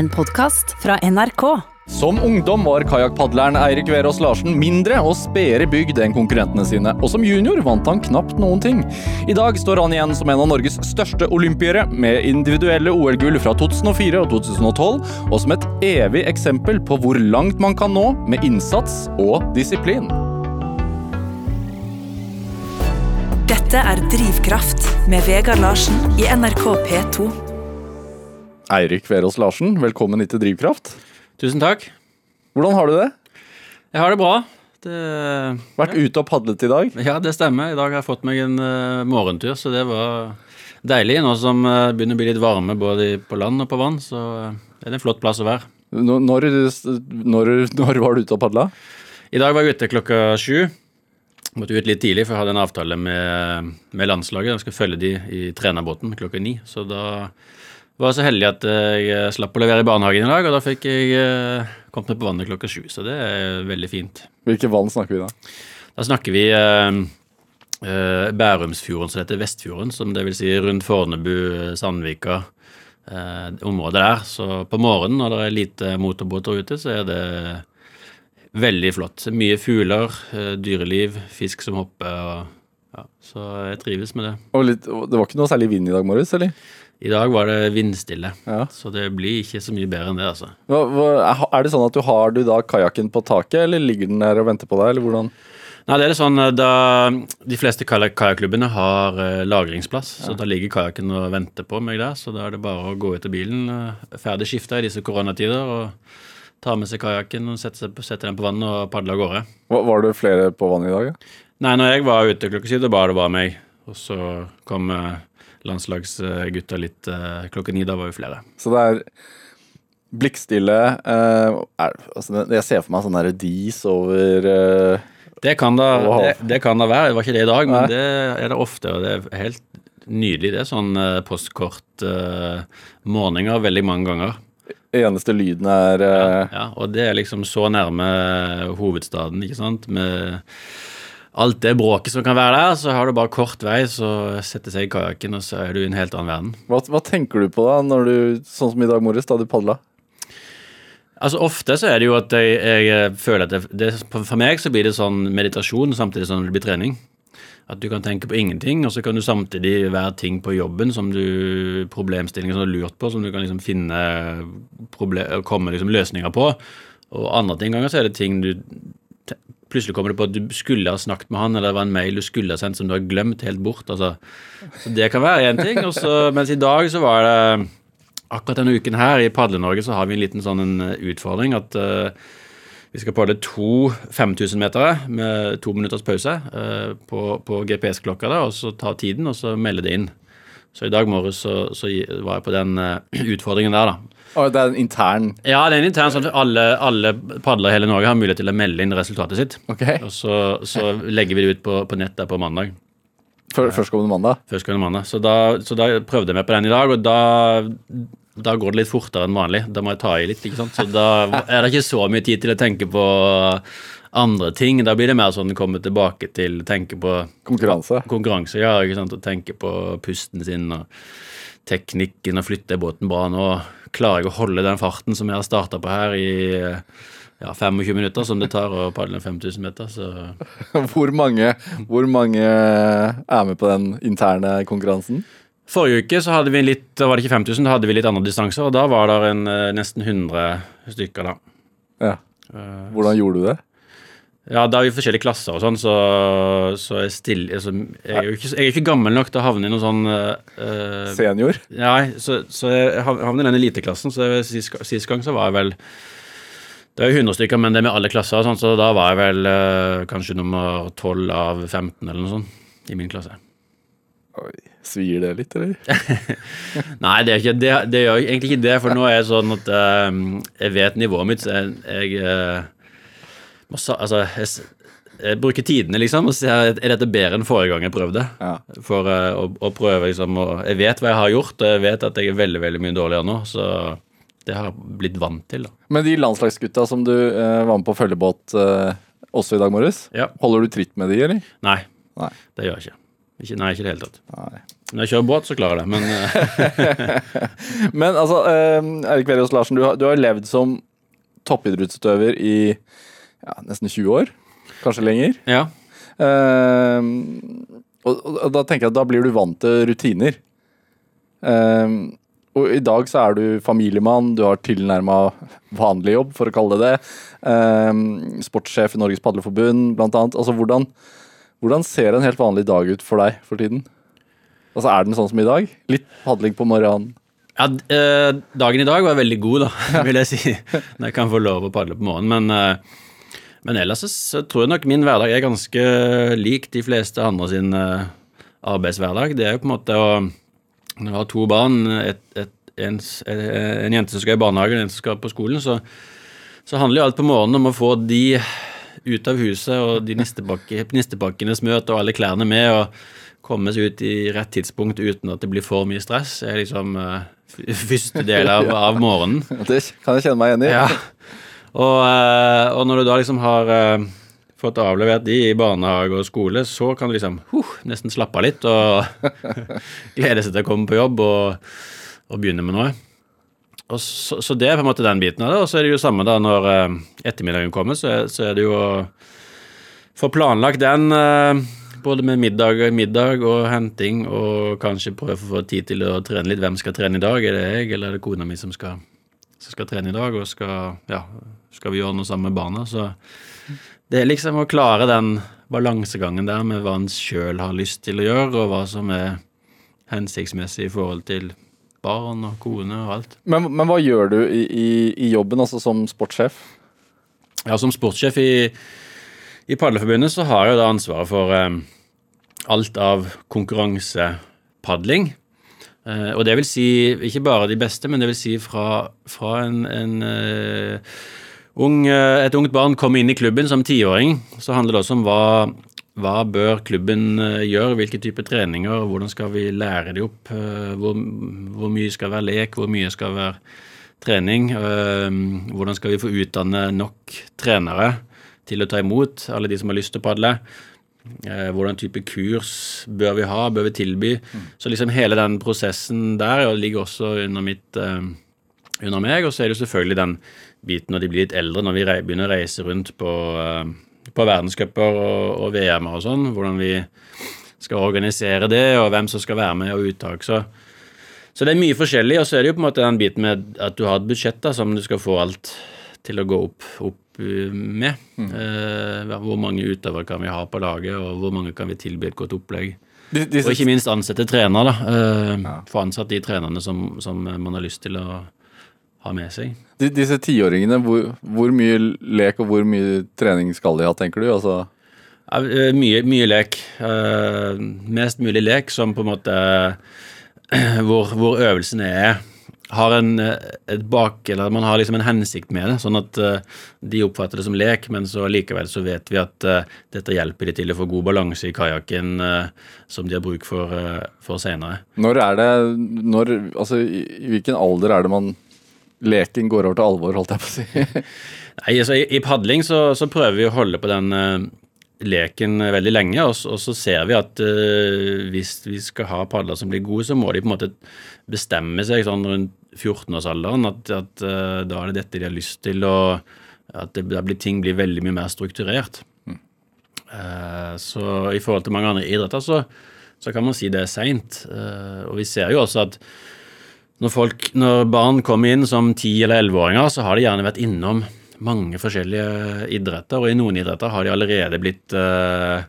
En podkast fra NRK. Som ungdom var kajakkpadleren Eirik Verås Larsen mindre og spedere bygd enn konkurrentene sine, og som junior vant han knapt noen ting. I dag står han igjen som en av Norges største olympiere, med individuelle OL-gull fra 2004 og 2012, og som et evig eksempel på hvor langt man kan nå med innsats og disiplin. Dette er Drivkraft med Vegard Larsen i NRK P2. Eirik Verås Larsen, velkommen hit til Drivkraft. Tusen takk. Hvordan har du det? Jeg har det bra. Det, Vært ute og padlet i dag? ja, det stemmer. I dag har jeg fått meg en uh, morgentur, så det var deilig. Nå som uh, begynner å bli litt varme både på land og på vann, så uh, er det en flott plass å være. Når, når, når var du ute og padla? I dag var jeg ute klokka sju. Måtte ut litt tidlig, for jeg hadde en avtale med, med landslaget. Jeg skal følge de i trenerbåten klokka ni. Så da var så heldig at jeg slapp å levere i barnehagen i dag, og da fikk jeg eh, kommet meg på vannet klokka sju. Så det er veldig fint. Hvilke vann snakker vi da? Da snakker vi eh, eh, Bærumsfjorden, som heter Vestfjorden, som det vil si rundt Fornebu, Sandvika, eh, området der. Så på morgenen når det er lite motorbåter ute, så er det veldig flott. Mye fugler, eh, dyreliv, fisk som hopper. og ja, Så jeg trives med det. Og litt, det var ikke noe særlig vind i dag morges, eller? I dag var det vindstille, Ja. så det blir ikke så mye bedre enn det, altså. Hva, hva, er det sånn at du har du da kajakken på taket, eller ligger den der og venter på deg, eller hvordan? Nei, det er det sånn eh, da De fleste kajakklubbene har lagringsplass, lagringsplass, så da ligger kajakken og venter på meg der. Så da er det bare å gå ut av bilen, eh, ferdig skifta i disse koronatider, og ta med seg kajakken og sette, sette den på vannet og padle av gårde. Var, var det flere på vannet i dag? Ja? Nei, når jeg var ute klokka syv, da var det bare meg. Og så kom eh, landslagsgutta litt eh, klokka ni. Da var vi flere. Så det er blikkstille eh, er, altså, Jeg ser for meg sånn der dis over eh, Det kan da, det, det kan da være. Det var ikke det i dag, men Nei. det er det ofte. Og det er helt nydelig. Det er sånn eh, postkort-morninger, morgener veldig mange ganger. Eneste lyden er ja, Ja, og det er liksom så nærme hovedstaden, ikke sant. Med alt det bråket som kan være der, så har du bare kort vei, så setter seg i kajakken, og så er du i en helt annen verden. hva, hva tenker du på da, når du, sånn som i dag morges, da du padla? Altså Ofte så er det jo at jeg, jeg føler at det, det, For meg så blir det sånn meditasjon samtidig som det blir trening. At du kan tenke på ingenting, og så kan du samtidig være ting på jobben som du problemstillinger som du har lurt på, som du kan liksom finne problem, komme liksom løsninger på. Og andre ting ganger så er det ting du Plutselig kommer du på at du skulle ha snakket med han, eller det var en mail du skulle ha sendt som du har glemt helt bort. altså. Så det kan være én ting. Også, mens i dag så var det Akkurat denne uken her i Padle-Norge så har vi en liten sånn eh, utfordring at uh, vi skal padle to 5000-metere med to minutters pause uh, på, på GPS-klokka, da, og så ta tiden og så melde det inn. Så i dag morges så, så var jeg på den uh, utfordringen der, da. Å, det er en intern Ja, det er en intern sånn at alle, alle padlere i hele Norge har mulighet til å melde inn resultatet sitt. Ok. Og så, så legger vi det ut på, på der på mandag. Før, Førstkommende mandag. Førstkommende mandag. Så da, så da prøvde jeg meg på den i dag, og da, da går det litt fortere enn vanlig. Da må jeg ta i litt, ikke sant. Så da er det ikke så mye tid til å tenke på andre ting. Da blir det mer sånn komme tilbake til tenke på Konkurranse. konkurranse, ja, ikke sant, og tenke på pusten sin og teknikken og flytte båten bra nå. Klarer jeg å holde den farten som jeg har starta på her i ja, 25 minutter, som det tar å padle 5000 meter, så Hvor mange, hvor mange er med på den interne konkurransen? Forrige uke så hadde vi litt, da var det ikke 5000, da hadde vi litt andre distanser, og da var det en, eh, nesten 100 stykker da. Ja. Hvordan gjorde du det? Ja, da er vi forskjellige klasser og sånn, så, så jeg, stiller, altså, jeg, er jo ikke, jeg er ikke gammel nok til å havne i noen sånn uh, Senior? Nei, så, så jeg havner i den eliteklassen, så sist, sist gang så var jeg vel Det er jo 100 stykker, men det er med alle klasser, og sånn, så da var jeg vel uh, kanskje nummer 12 av 15 eller noe sånt i min klasse. Oi, svir det litt, eller? Nei, det, er ikke, det, det gjør egentlig ikke det, for nå er jeg sånn at uh, jeg vet nivået mitt, så jeg, jeg Altså, jeg, jeg bruker tidene, liksom, og ser er dette bedre enn forrige gang jeg prøvde. Ja. For uh, å, å prøve, liksom, og Jeg vet hva jeg har gjort, og jeg vet at jeg er veldig, veldig mye dårligere nå, så det har jeg blitt vant til, da. Men de landslagsgutta som du uh, var med på følgebåt uh, også i dag morges, Ja. holder du tritt med de, eller? Nei, Nei. det gjør jeg ikke. ikke nei, ikke i det hele tatt. Nei. Når jeg kjører båt, så klarer jeg det, men Men altså, Eirik Veriås Larsen, du har, du har levd som toppidrettsutøver i ja, nesten 20 år. Kanskje lenger. ja. Uh, og, og, da tenker jeg at da blir du vant til rutiner. Uh, og i dag så er du familiemann, du har tilnærma vanlig jobb, for å kalle det det. Uh, sportssjef i Norges Padleforbund, blant annet. Altså, hvordan, hvordan ser en helt vanlig dag ut for deg for tiden? Altså, Er den sånn som i dag? Litt padling på morgenen? Ja, eh, dagen i dag var veldig god, da, vil jeg si. Når jeg kan få lov å padle på morgenen. Men, eh, men ellers så, tror jeg nok min hverdag er ganske lik de fleste andre sin eh, arbeidshverdag. Det er jo på en måte å Når du har to barn, et, et, en, eh, en jente som skal i barnehagen og en som skal på skolen, så, så handler jo alt på morgenen om å få de ut av huset og de nistepakke, nistepakkenes møte og alle klærne med. og komme seg ut i rett tidspunkt uten at det blir for mye stress, er liksom uh, første del av, av morgenen. Det kan jeg kjenne meg igjen i. Ja. Og, eh, og når du da liksom har eh, fått avlevert de i barnehage og skole, så kan du liksom huh, nesten slappe av litt og glede seg til å komme på jobb og, og begynne med noe. Og så, så det er på en måte den biten av det. Og så er det jo samme da når eh, ettermiddagen kommer, så er, så er det jo å få planlagt den. både med middag, middag og henting, og kanskje prøve å få tid til å trene litt. Hvem skal trene i dag? Er det jeg, eller er det kona mi som skal, som skal trene i dag? Og skal, ja, skal vi gjøre noe sammen med barna? Så det er liksom å klare den balansegangen der med hva en sjøl har lyst til å gjøre, og hva som er hensiktsmessig i forhold til barn og kone og alt. Men, men hva gjør du i, i, i jobben, altså som sportssjef? Ja, som sportssjef i, i Padleforbundet så har jeg jo da ansvaret for eh, alt av konkurransepadling. Eh, og det vil si ikke bare de beste, men det vil si fra, fra en, en eh, ung, eh, et ungt barn kommer inn i klubben som tiåring, så handler det også om hva, hva bør klubben eh, gjøre, hvilke typer treninger, hvordan skal vi lære de opp, eh, hvor, hvor mye skal være lek, hvor mye skal være trening, hvordan skal vi få utdanne nok trenere til å ta imot alle de som har lyst til å padle. Hvordan type kurs bør vi ha, bør vi tilby? Så liksom hele den prosessen der ligger også under mitt under meg. Og så er det selvfølgelig den biten når de blir litt eldre, når vi begynner å reise rundt på, eh, på verdenscuper og, og VM-er og sånn, hvordan vi skal organisere det, og hvem som skal være med, og uttak. Så, så det er mye forskjellig. Og så er det jo på en måte den biten med at du har et budsjett da, som du skal få alt til å gå opp, opp med. med. Eh, hvor mange utøvere kan vi ha på laget, og hvor mange kan vi tilby et godt opplegg. De, Og ikke minst ansette trener, da. Eh, Få ansatt de trenerne som, som man har lyst til å ha med seg. de, disse tiåringene, hvor, hvor mye lek og hvor mye trening skal de ha, tenker du? Altså, Ja, eh, mye, mye lek. Uh, mest mulig lek som på en måte hvor, hvor øvelsene er har en, eh, et bak, eller man har liksom en hensikt med det, sånn at uh, de oppfatter det som lek, men så likevel så vet vi at uh, dette hjelper de til å få god balanse i kajakken uh, som de har bruk for, uh, for senere. når er det når, altså, i, I hvilken alder er det man leken går over til alvor, holdt jeg på å si? Nei, altså I, i padling så, så prøver vi å holde på den uh, leken veldig lenge, og, og så ser vi at uh, hvis vi skal ha padler som blir gode, så må de på en måte bestemme seg sånn rundt 14-årsalderen at, at uh, da er det dette de har lyst til, og at det, blir, ting blir veldig mye mer strukturert. Eh, så i forhold til mange andre idretter så, så kan man si det er seint. og vi ser jo også at når, folk, når barn kommer inn som 10- eller 11-åringer, så har de gjerne vært innom mange forskjellige idretter, og i noen idretter har de allerede blitt eh,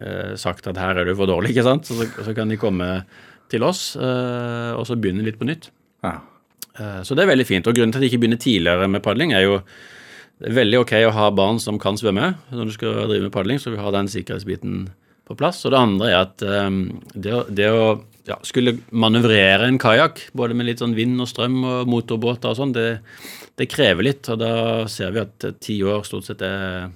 eh, sagt at her er du for dårlig, ikke sant? Så, så kan de komme til oss, eh, og så begynne litt på nytt. Ja. Eh, Så det er veldig fint. Og grunnen til at de ikke begynner tidligere med padling, er jo det er veldig ok å ha barn som kan svømme når du skal drive med padling, så vi har den sikkerhetsbiten på plass. Og det andre er at um, det, å- det å ja, skulle manøvrere en kajakk, både med litt sånn vind og strøm og motorbåter og sånn, det, det krever litt. Og da ser vi at ti år stort sett er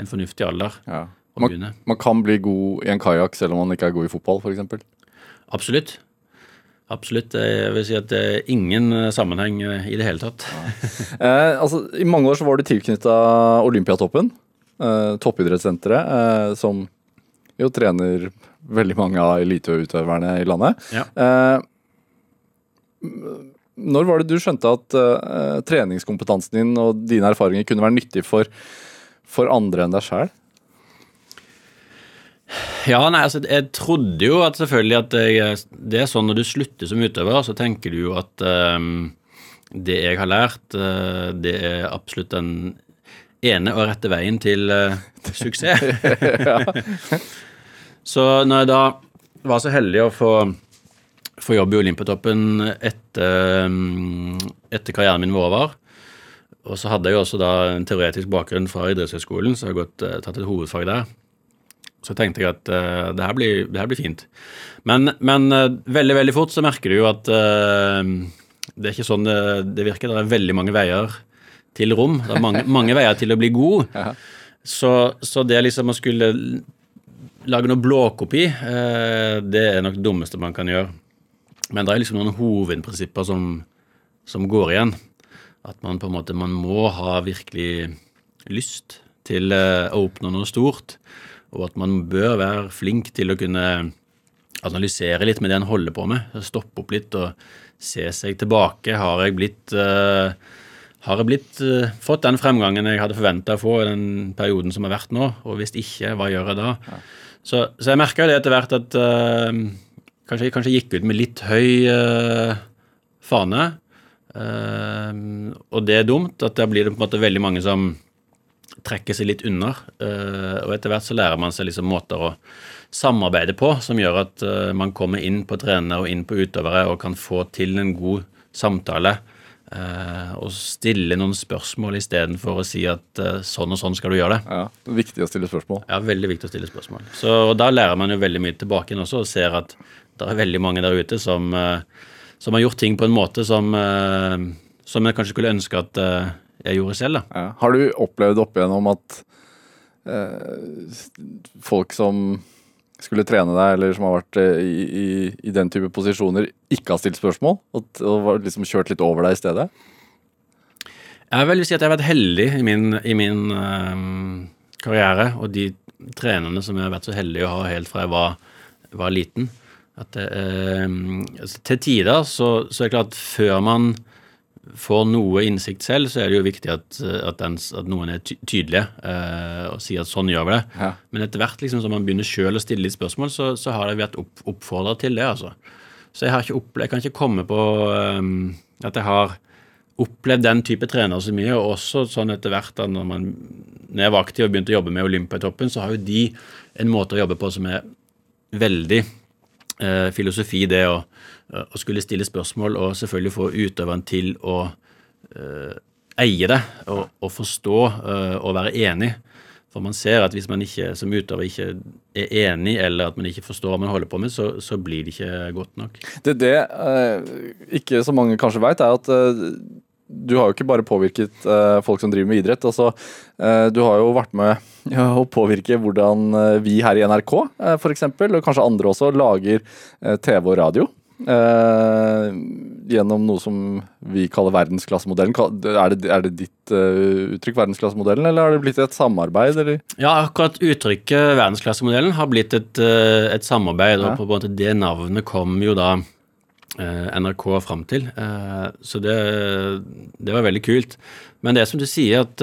en fornuftig alder Ja. Man, man kan bli god i en kajakk selv om man ikke er god i fotball, f.eks. Absolutt. Absolutt. Jeg vil si at det er ingen eh, sammenheng eh, i det hele tatt. Eh, altså, I mange år så var du tilknytta Olympiatoppen, eh, toppidrettssenteret, eh, som jo trener veldig mange av eliteutøverne i landet. Ja. Eh, når var det du skjønte at eh, treningskompetansen din og dine erfaringer kunne være nyttig for, for andre enn deg sjøl? Ja, nei, altså, jeg trodde jo at selvfølgelig at jeg, det er sånn når du slutter som utøver, så tenker du jo at ehm, det jeg har lært, eh, det er absolutt den ene og rette veien til eh, suksess. så når jeg da var så heldig å få, få jobb i Olympiatoppen etter, ehm, etter karrieren min var over, og så hadde jeg jo også da en teoretisk bakgrunn fra idrettshøyskolen, så jeg har gått, eh, tatt et hovedfag der. Så tenkte jeg at uh, det, her blir, det, her blir, fint. Men, men uh, veldig veldig fort så merker du jo at uh, det er ikke sånn det, det, virker. Det er veldig mange veier til rom. Det er mange, mange veier til å bli god. Så, så, det liksom å skulle lage noe blåkopi, det er nok det dummeste man kan gjøre. Men det er liksom noen hovedprinsipper som, som går igjen. At man på en måte man må ha virkelig lyst til å oppnå noe stort og at man bør være flink til å kunne analysere litt med det en holder på med. Stoppe opp litt og se seg tilbake. Har jeg blitt uh, har jeg blitt, uh, fått den fremgangen jeg hadde forventa å få i den perioden som har vært nå? Og hvis ikke, hva gjør jeg da? Ja. Så, så, jeg merka det etter hvert at uh, kanskje, jeg gikk ut med litt høy fane. og det er dumt. At da blir det på en måte veldig mange som trekker seg litt unna. Og etter hvert så lærer man seg liksom måter å samarbeide på som gjør at man kommer inn på trenere og inn på utøvere og kan få til en god samtale. Eh, og stille noen spørsmål istedenfor å si at sånn og sånn skal du gjøre det. Ja, Viktig å stille spørsmål. Ja, veldig viktig å stille spørsmål. Så Da lærer man jo veldig mye tilbake igjen også, og ser at det er veldig mange der ute som, som har gjort ting på en måte som, som jeg kanskje skulle ønske at jeg gjorde selv. da. Ja. Har du opplevd opp igjennom at eh, folk som skulle trene deg, eller som har vært eh, i, i, i, den type posisjoner, ikke har stilt spørsmål? Og, og liksom kjørt litt over deg i stedet? Jeg vil si at jeg har vært heldig i min, i min um, karriere. Og de trenerne som jeg har vært så heldig å ha helt fra jeg var, var liten. At um, til tider så, så er det klart før man får noe innsikt selv, så er det jo viktig at, at, den, at noen er ty tydelige eh, og sier at sånn gjør vi det. Ja. Men etter hvert liksom, som man begynner sjøl å stille litt spørsmål, så, så har jeg vært opp, oppfordra til det. altså. Så jeg, har ikke opplevd, jeg kan ikke komme på um, at jeg har opplevd den type trener så mye. Og også sånn etter hvert da når, man, når jeg var aktiv og begynte å jobbe med Olympiatoppen, så har jo de en måte å jobbe på som er veldig eh, filosofi, det å Eh, å skulle stille spørsmål og selvfølgelig få utøveren til å uh, eie det og, og forstå uh, og være enig. For man ser at hvis man ikke som utøver ikke er enig, eller at man ikke forstår hva man holder på med, så, så blir det ikke godt nok. Det det uh, ikke så mange kanskje veit, er at du har jo ikke bare påvirket folk som driver med idrett. Altså, du har jo vært med å påvirke hvordan vi her i NRK uh, f.eks., og kanskje andre også, lager TV og radio. Uh, gjennom noe som vi kaller verdensklassemodellen. Er det, er det ditt uh, uttrykk, verdensklassemodellen, eller har det blitt et samarbeid? Eller? Ja, akkurat uttrykket verdensklassemodellen har blitt et, uh, et samarbeid, ja. og på en måte det navnet kom jo da NRK fram til. så det, det, var veldig kult. Men det som du sier, at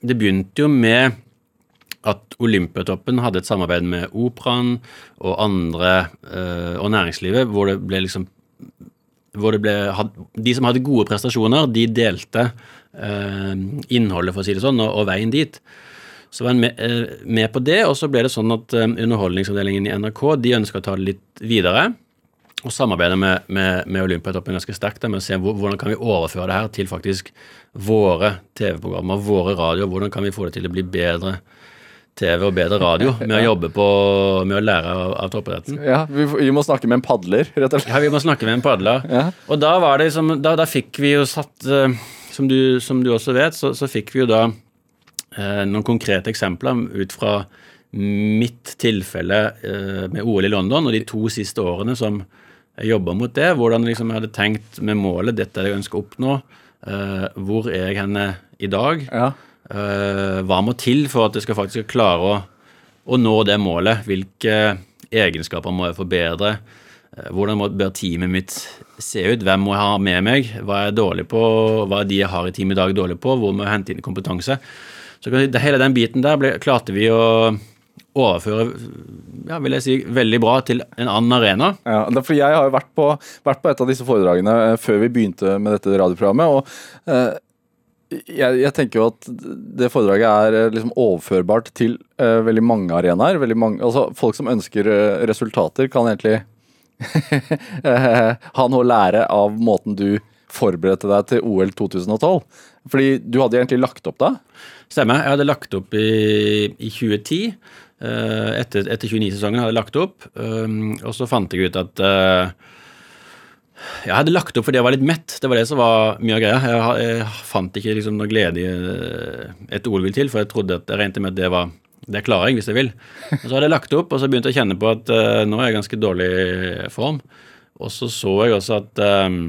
det begynte jo med Olympiatoppen hadde et samarbeid med Operaen og andre øh, og næringslivet, hvor det ble liksom hvor det ble, De som hadde gode prestasjoner, de delte øh, innholdet, for å si det sånn, og, og veien dit. Så var en med, øh, med, på det, og så ble det sånn at Underholdningsavdelingen i NRK de ønska å ta det litt videre. Og samarbeide med, med, med Olympiatoppen ganske sterkt med å se hvordan kan vi overføre det her til faktisk våre TV-programmer, våre radioer. Hvordan kan vi få det til å bli bedre TV og bedre radio med å jobbe på med å lære av, av toppidretten. Ja, vi, vi, må snakke med en padler, rett og slett. Ja, vi må snakke med en padler. Ja. Og da var det liksom, Da, da fikk vi jo satt uh, som, du, som, du, også vet, så, så fikk vi jo da eh, noen konkrete eksempler ut fra mitt tilfelle eh, med OL i London og de to siste årene som jeg jobba mot det. Hvordan liksom jeg hadde tenkt med målet, dette er det jeg ønsker å oppnå. hvor er jeg henne i dag? Ja. Uh, hva må til for at jeg skal faktisk klare å, å nå det målet? Hvilke egenskaper må jeg forbedre? Eh, Hvordan bør teamet mitt se ut? Hvem må jeg ha med meg? Hva er jeg dårlig på? Hva er de jeg har i teamet i dag, dårlig på? Hvor må jeg hente inn kompetanse? Så hele den biten der ble, klarte vi å overføre ja, vil jeg si, veldig bra til en annen arena. Ja, er Jeg har jo vært på, vært på et av disse foredragene eh, før vi begynte med dette radioprogrammet. og eh, jeg, jeg tenker jo at det foredraget er eh, liksom overførbart til uh, veldig mange arenaer. Veldig mange, altså Folk som ønsker uh, resultater, kan egentlig ha noe å lære av måten du forberedte deg til OL 2012. Fordi du hadde egentlig lagt opp da? Stemmer. Jeg hadde lagt opp i, i 2010. eh, etter, etter 29-sesongen hadde jeg lagt opp. um, og så fant jeg ut at jeg hadde lagt opp fordi jeg var litt mett. Det var det som var mye av greia. Jeg, jeg fant ikke liksom noe glede i eh, et OL-vil til, for jeg trodde at jeg regnet med at det var det klarer jeg hvis jeg vil. Og så hadde jeg lagt opp, og så begynte jeg å kjenne på at uh, nå er jeg i ganske dårlig form. Og så så jeg også at um,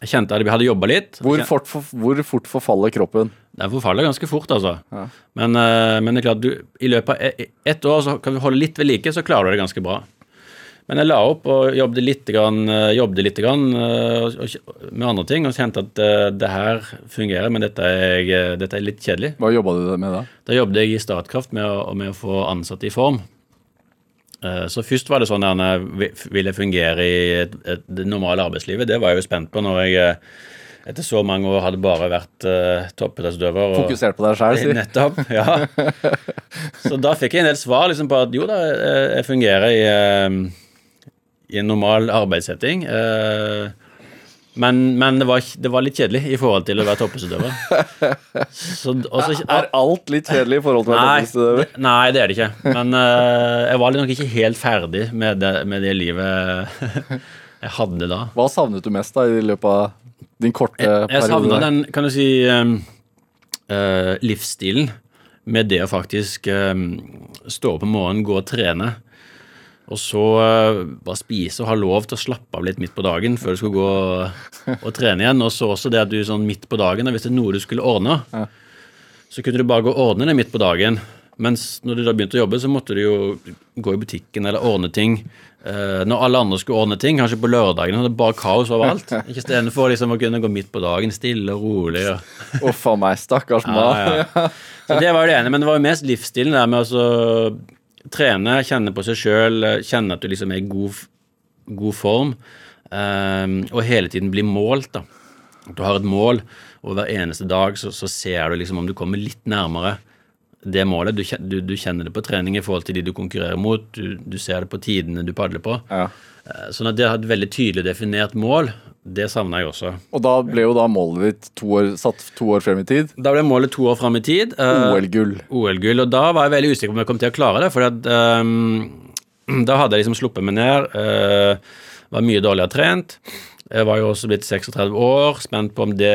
jeg kjente at jeg hadde jobba litt. Hvor fort, for, hvor fort forfaller kroppen? Den forfaller ganske fort, altså. Ja. Men, uh, men det er klart, du, i løpet av e- ett år så kan du holde litt ved like, så klarer du det ganske bra. Men jeg la opp og jobbet litt, grann, eh, jobbet litt grann, eh, med andre ting og kjente at eh, det her fungerer, men dette er, dette er litt kjedelig. Hva jobba du med da? Da jobbet jeg i Statkraft med å, med å få ansatte i form. Så først var det sånn at jeg ville fungere i et, et, det normale arbeidslivet. Det var jeg jo spent på når jeg etter så mange år hadde bare vært uh, toppidrettsutøver. Fokusert på deg sjøl, si. Nettopp, ja. Så da fikk jeg en del svar liksom på at jo da, jeg fungerer i, eh, i en normal arbeidssetting. eh, Men, men det, var, det var litt kjedelig i forhold til å være toppidrettsutøver. Så- Er alt litt kjedelig i forhold til å være toppidrettsutøver? nei, det er det ikke. Men eh, jeg var nok ikke helt ferdig med det, med det livet jeg hadde da. Hva savnet du mest da i løpet av din korte Jeg, jeg periode? savna den, kan du si, eh, livsstilen med det å faktisk um, stå opp om morgenen, gå og trene. Og så eh, bare spise og ha lov til å slappe av litt midt på dagen før du skulle gå og, trene igjen. Og så også det at du sånn midt på dagen, hvis det er noe du skulle ordne, Ja. så kunne du bare gå og ordne det midt på dagen. Mens når du da begynte å jobbe, så måtte du jo gå i butikken eller ordne ting. Eh, når alle andre skulle ordne ting, kanskje på lørdagen, så det bare kaos overalt. Ikke Istedenfor liksom å kunne gå midt på dagen, stille og rolig. Og, Uff a meg, stakkars mann. ja, ja. Så det var jo det ene, men det var jo mest livsstilen der med å så trene, kjenne på seg sjøl, kjenne at du liksom er i god, god form, um, og hele tiden bli målt, da. At du har et mål, og hver eneste dag så, så ser du liksom om du kommer litt nærmere det målet. Du, du, du kjenner det på trening i forhold til de du konkurrerer mot, du, du ser det på tidene du padler på. Ja. Eh, Sånn at det har et veldig tydelig definert mål, det savna jeg også. Og da ble jo da målet ditt to år, satt to år frem i tid. Da ble målet to år frem i tid. eh, OL-gull. OL-gull, og da var jeg veldig usikker på om jeg kom til å klare det. For at, ehm, da hadde jeg liksom sluppet meg ned, Uh, var mye dårligere trent. Jeg var jo også blitt 36 år, spent på om det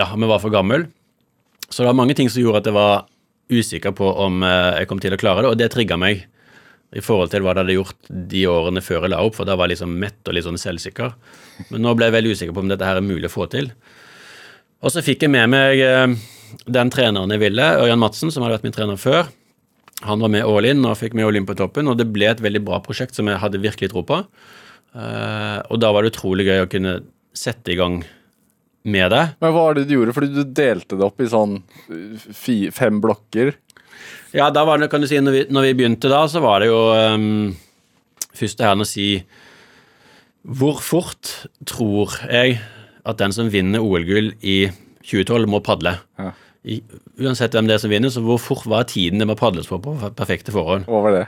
Ja, jeg var for gammel. Så det var mange ting som gjorde at jeg var usikker på om eh, jeg kom til å klare det, og det trigga meg i forhold til hva det hadde gjort de årene før jeg la opp, for da var jeg liksom mett og litt sånn selvsikker. Men nå ble jeg veldig usikker på om dette her er mulig å få til. Og så fikk jeg med meg eh, den treneren jeg ville, Ørjan Madsen, som hadde vært min trener før. Han var med all in og fikk med Olymp på toppen, og det ble et veldig bra prosjekt som jeg hadde virkelig tro på. Eh, og da var det utrolig gøy å kunne sette i gang med det. Men hva var det du gjorde? Fordi du delte det opp i sånn uh, fem blokker. Ja, da var det, kan du si, når vi, når vi begynte da, så var det jo um, først det her å si Hvor fort tror jeg at den som vinner OL-gull i 2012, må padle? Ja. I, uansett hvem det er som vinner, så hvor fort var tiden det må padles på på perfekte forhold? Over det?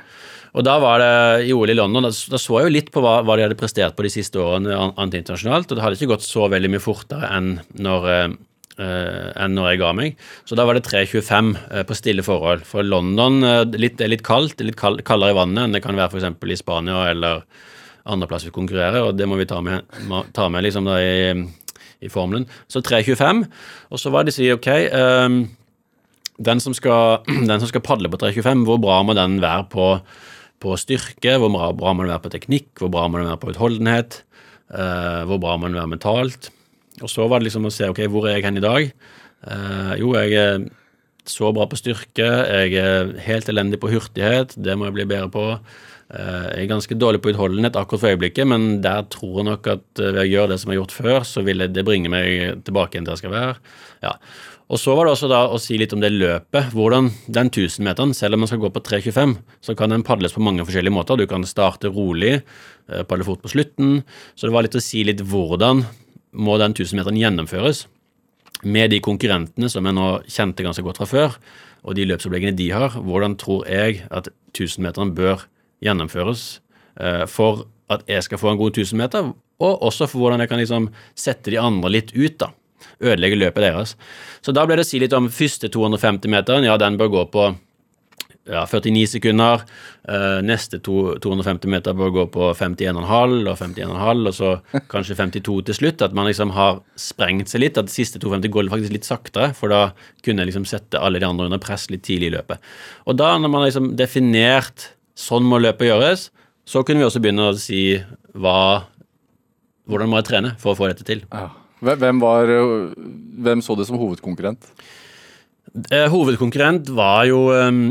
Og da var det i OL i London, da, da så jeg jo litt på hva, hva de hadde prestert på de siste årene an, internasjonalt, og det hadde ikke gått så veldig mye fortere enn når, eh, enn når jeg ga meg. Så da var det 3.25 eh, på stille forhold. For London eh, litt, er litt kaldt, litt kald, kaldere i vannet enn det kan være f.eks. i Spania eller andreplass vi konkurrerer, og det må vi ta med, ta med liksom da i, i formelen. Så 3.25, og så var det å si ok ehm, den som, skal, den som skal padle på 3.25, hvor bra må den være på, på styrke? Hvor bra, bra må den være på teknikk? Hvor bra må den være på utholdenhet? Uh, hvor bra må den være mentalt? Og så var det liksom å se ok, hvor er jeg hen i dag? Eh, jo, jeg er så bra på styrke. Jeg er helt elendig på hurtighet. Det må jeg bli bedre på. Eh, Jeg er ganske dårlig på utholdenhet akkurat for øyeblikket, men der tror jeg nok at eh, ved å gjøre det som jeg har gjort før, så vil det bringe meg tilbake igjen til jeg skal være. Ja. Og så var det også da å si litt om det løpet. Hvordan den 1000-meteren, selv om man skal gå på 3,25, så kan den padles på mange forskjellige måter. Du kan starte rolig, eh, padle fort på slutten. Så det var litt å si litt hvordan må den 1000-meteren gjennomføres med de konkurrentene som jeg nå kjente ganske godt fra før, og de løpsoppleggene de har. Hvordan tror jeg at 1000-meteren bør gjennomføres eh, for at jeg skal få en god 1000-meter, og også for hvordan jeg kan liksom sette de andre litt ut, da ødelegge løpet deres. Så da ble det å si litt om første 250-meteren. Ja, den bør gå på ja, 49 sekunder. Uh, neste to, 250 meter bør gå på 51,5 og 51,5, og så kanskje 52 til slutt. At man liksom har sprengt seg litt. At de siste 250 går faktisk litt saktere, for da kunne jeg liksom sette alle de andre under press litt tidlig i løpet. Og da, når man liksom definert sånn må løpet gjøres, så kunne vi også begynne å si hva Hvordan må jeg trene for å få dette til? Ja. Hvem, var, hvem så det som hovedkonkurrent? Eh, hovedkonkurrent var jo um,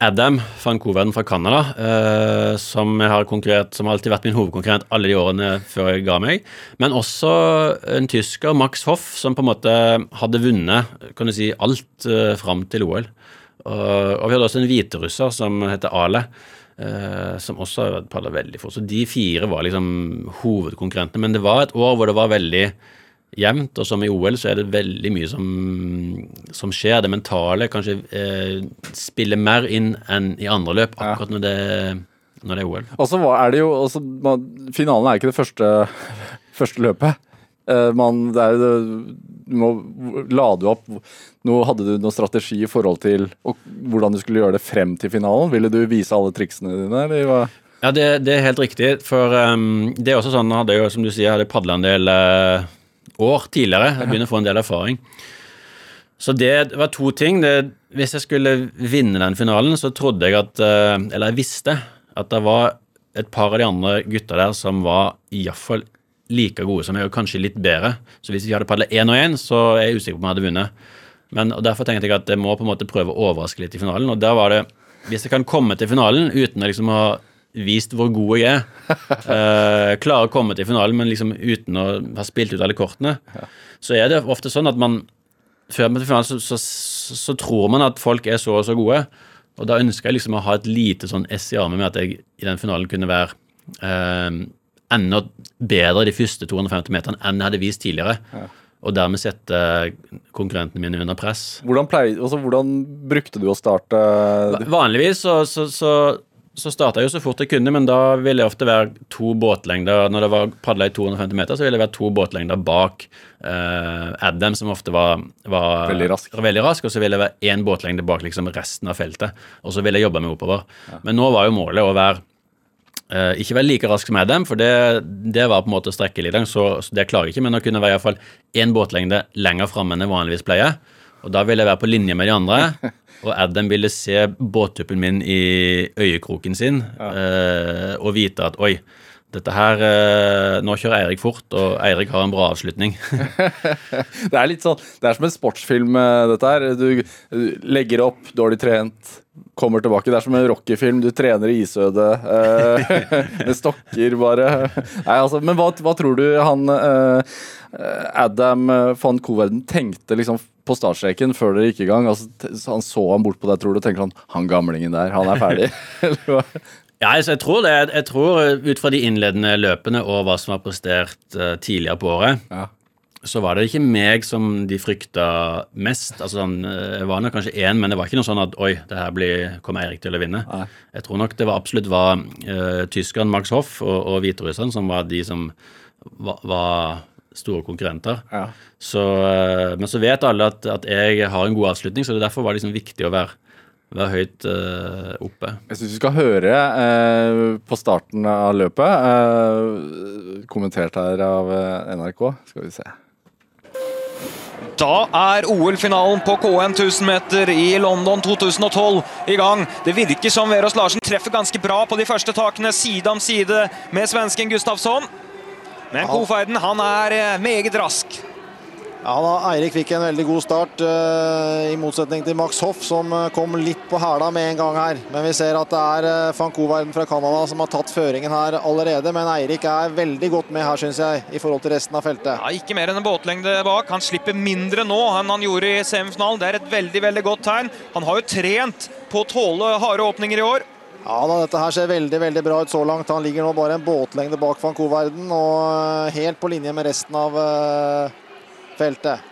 Adam van fra Canada, eh, som har konkurrert, som alltid vært min hovedkonkurrent alle de årene før jeg ga meg. Men også en tysker, Max Hoff, som på en måte hadde vunnet kan du si, alt eh, fram til OL. Og, og vi hadde også en hviterusser som heter Ale. eh, som også padla veldig fort. Så de fire var liksom hovedkonkurrentene. Men det var et år hvor det var veldig jevnt, og som i OL så er det veldig mye som, som skjer. Det mentale kanskje eh, spiller mer inn enn i andre løp, akkurat når, det, når det er OL. Og så er det jo også, man, Finalen er ikke det første, første løpet. Eh, man, det er, du må lade opp nå Hadde du noen strategi i forhold til og, hvordan du skulle gjøre det frem til finalen? Ville du vise alle triksene dine, eller hva? Ja, det, det, er helt riktig. For um, det er også sånn, hadde jo, som du sier, hadde padla en del uh, år tidligere. Jeg begynner å få en del erfaring. Så det var to ting. Det, hvis jeg skulle vinne den finalen, så trodde jeg at eh, Eller jeg visste at det var et par av de andre gutta der som var iallfall like gode som meg, og kanskje litt bedre. Så hvis vi hadde padla én og én, så er jeg usikker på om jeg hadde vunnet. Men Derfor tenkte jeg at jeg må på en måte prøve å overraske litt i finalen. Og der var det Hvis jeg kan komme til finalen uten å liksom ha vist hvor god jeg er. Uh, klarer å komme til finalen, men liksom uten å ha spilt ut alle kortene. Så er det ofte sånn at man før man til finalen så, så, så, tror man at folk er så og så gode. Og da ønsker jeg liksom å ha et lite sånn ess i armen med at jeg i den finalen kunne være uh, enda bedre de første 250 meterne enn jeg hadde vist tidligere. Ja. Og dermed sette konkurrentene mine under press. Hvordan, pleier, altså, hvordan brukte du å starte? Vanligvis så, så så starta jeg jo så fort jeg kunne, men da ville jeg ofte være to båtlengder Når det var padla i 250 meter, så ville jeg være to båtlengder bak uh, Adam, som ofte var, var veldig, rask. veldig, rask. Og så ville jeg være én båtlengde bak liksom resten av feltet. Og så ville jeg jobbe meg oppover. Ja. Men nå var jo målet å være uh, ikke være like rask som Adam, for det, det var på en måte å strekke litt, så, så det klarer jeg ikke. Men å kunne være iallfall én båtlengde lenger framme enn jeg vanligvis pleier. Og da vil jeg være på linje med de andre. Og Adam ville se båttuppen min i øyekroken sin ja. eh, og vite at oi, dette her eh, Nå kjører Eirik fort, og Eirik har en bra avslutning. det er litt sånn Det er som en sportsfilm, eh, dette her. Du, du legger opp, dårlig trent, kommer tilbake. Det er som en rockefilm. Du trener i isødet eh, med stokker, bare. Nei, altså, men hva, hva tror du han eh, Adam van Coverden tenkte liksom på startstreken før dere gikk i gang? Altså, han så han bort på deg, tror du, og tenker sånn Han gamlingen der, han er ferdig? Ja, altså, jeg tror det. Jeg tror eh, ut fra de innledende løpene og hva som var prestert uh, tidligere på året, ja. så var det ikke meg som de frykta mest. Altså, sånn, jeg var nok kanskje én, men det var ikke noe sånn at oi, det her blir, kommer Eirik til å vinne. Nei. Jeg tror nok det var absolutt var uh, tyskeren Max Hoff og, og hviterusseren som var de som var, var store konkurrenter. Ja. Så, uh, men så vet alle at, at, jeg har en god avslutning, så det derfor var det liksom viktig å være, være høyt uh, oppe. Jeg syns vi skal høre uh, på starten av løpet, uh, kommentert her av NRK. Skal vi se. Da er OL-finalen på K1 1000 meter i London 2012 i gang. Det virker som Verås Larsen treffer ganske bra på de første takene, side om side med svensken Gustafsson. Men Koferden han er meget rask. Ja da, Eirik fikk en veldig god start, eh, i motsetning til Max Hoff, som eh, kom litt på hæla med en gang her. Men vi ser at det er eh, van fra Canada som har tatt føringen her allerede. Men Eirik er veldig godt med her, syns jeg, i forhold til resten av feltet. Ja, ikke mer enn en båtlengde bak. Han slipper mindre nå enn han gjorde i semifinalen. Det er et veldig veldig godt tegn. Han har jo trent på å tåle harde åpninger i år. Ja da, dette her ser veldig veldig bra ut så langt. Han ligger nå bare en båtlengde bak van Koverden og eh, helt på linje med resten av eh, feltet.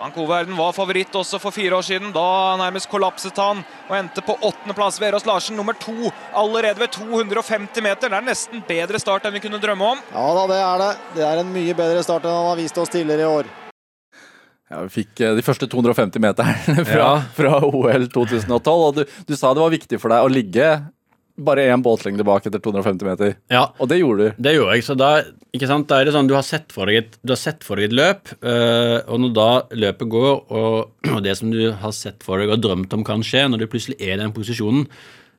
Van Koverden var favoritt også for fire år siden. Da nærmest kollapset han og endte på åttendeplass. Verås Larsen nummer to allerede ved 250 meter. Det er nesten bedre start enn vi kunne drømme om. Ja da, det er det. Det er en mye bedre start enn han har vist oss tidligere i år. Ja, Vi fikk eh, de første 250 meterne fra, Ja. fra OL 2012. Og du, du sa det var viktig for deg å ligge bare én båtlengde bak etter 250 meter. Ja, Og det gjorde du. Det gjorde jeg. Så da, ikke sant, da er det sånn du har sett for deg et, du har sett for deg et løp, øh, og når da løpet går, og, og det som du har sett for deg og drømt om kan skje, når du plutselig er i den posisjonen,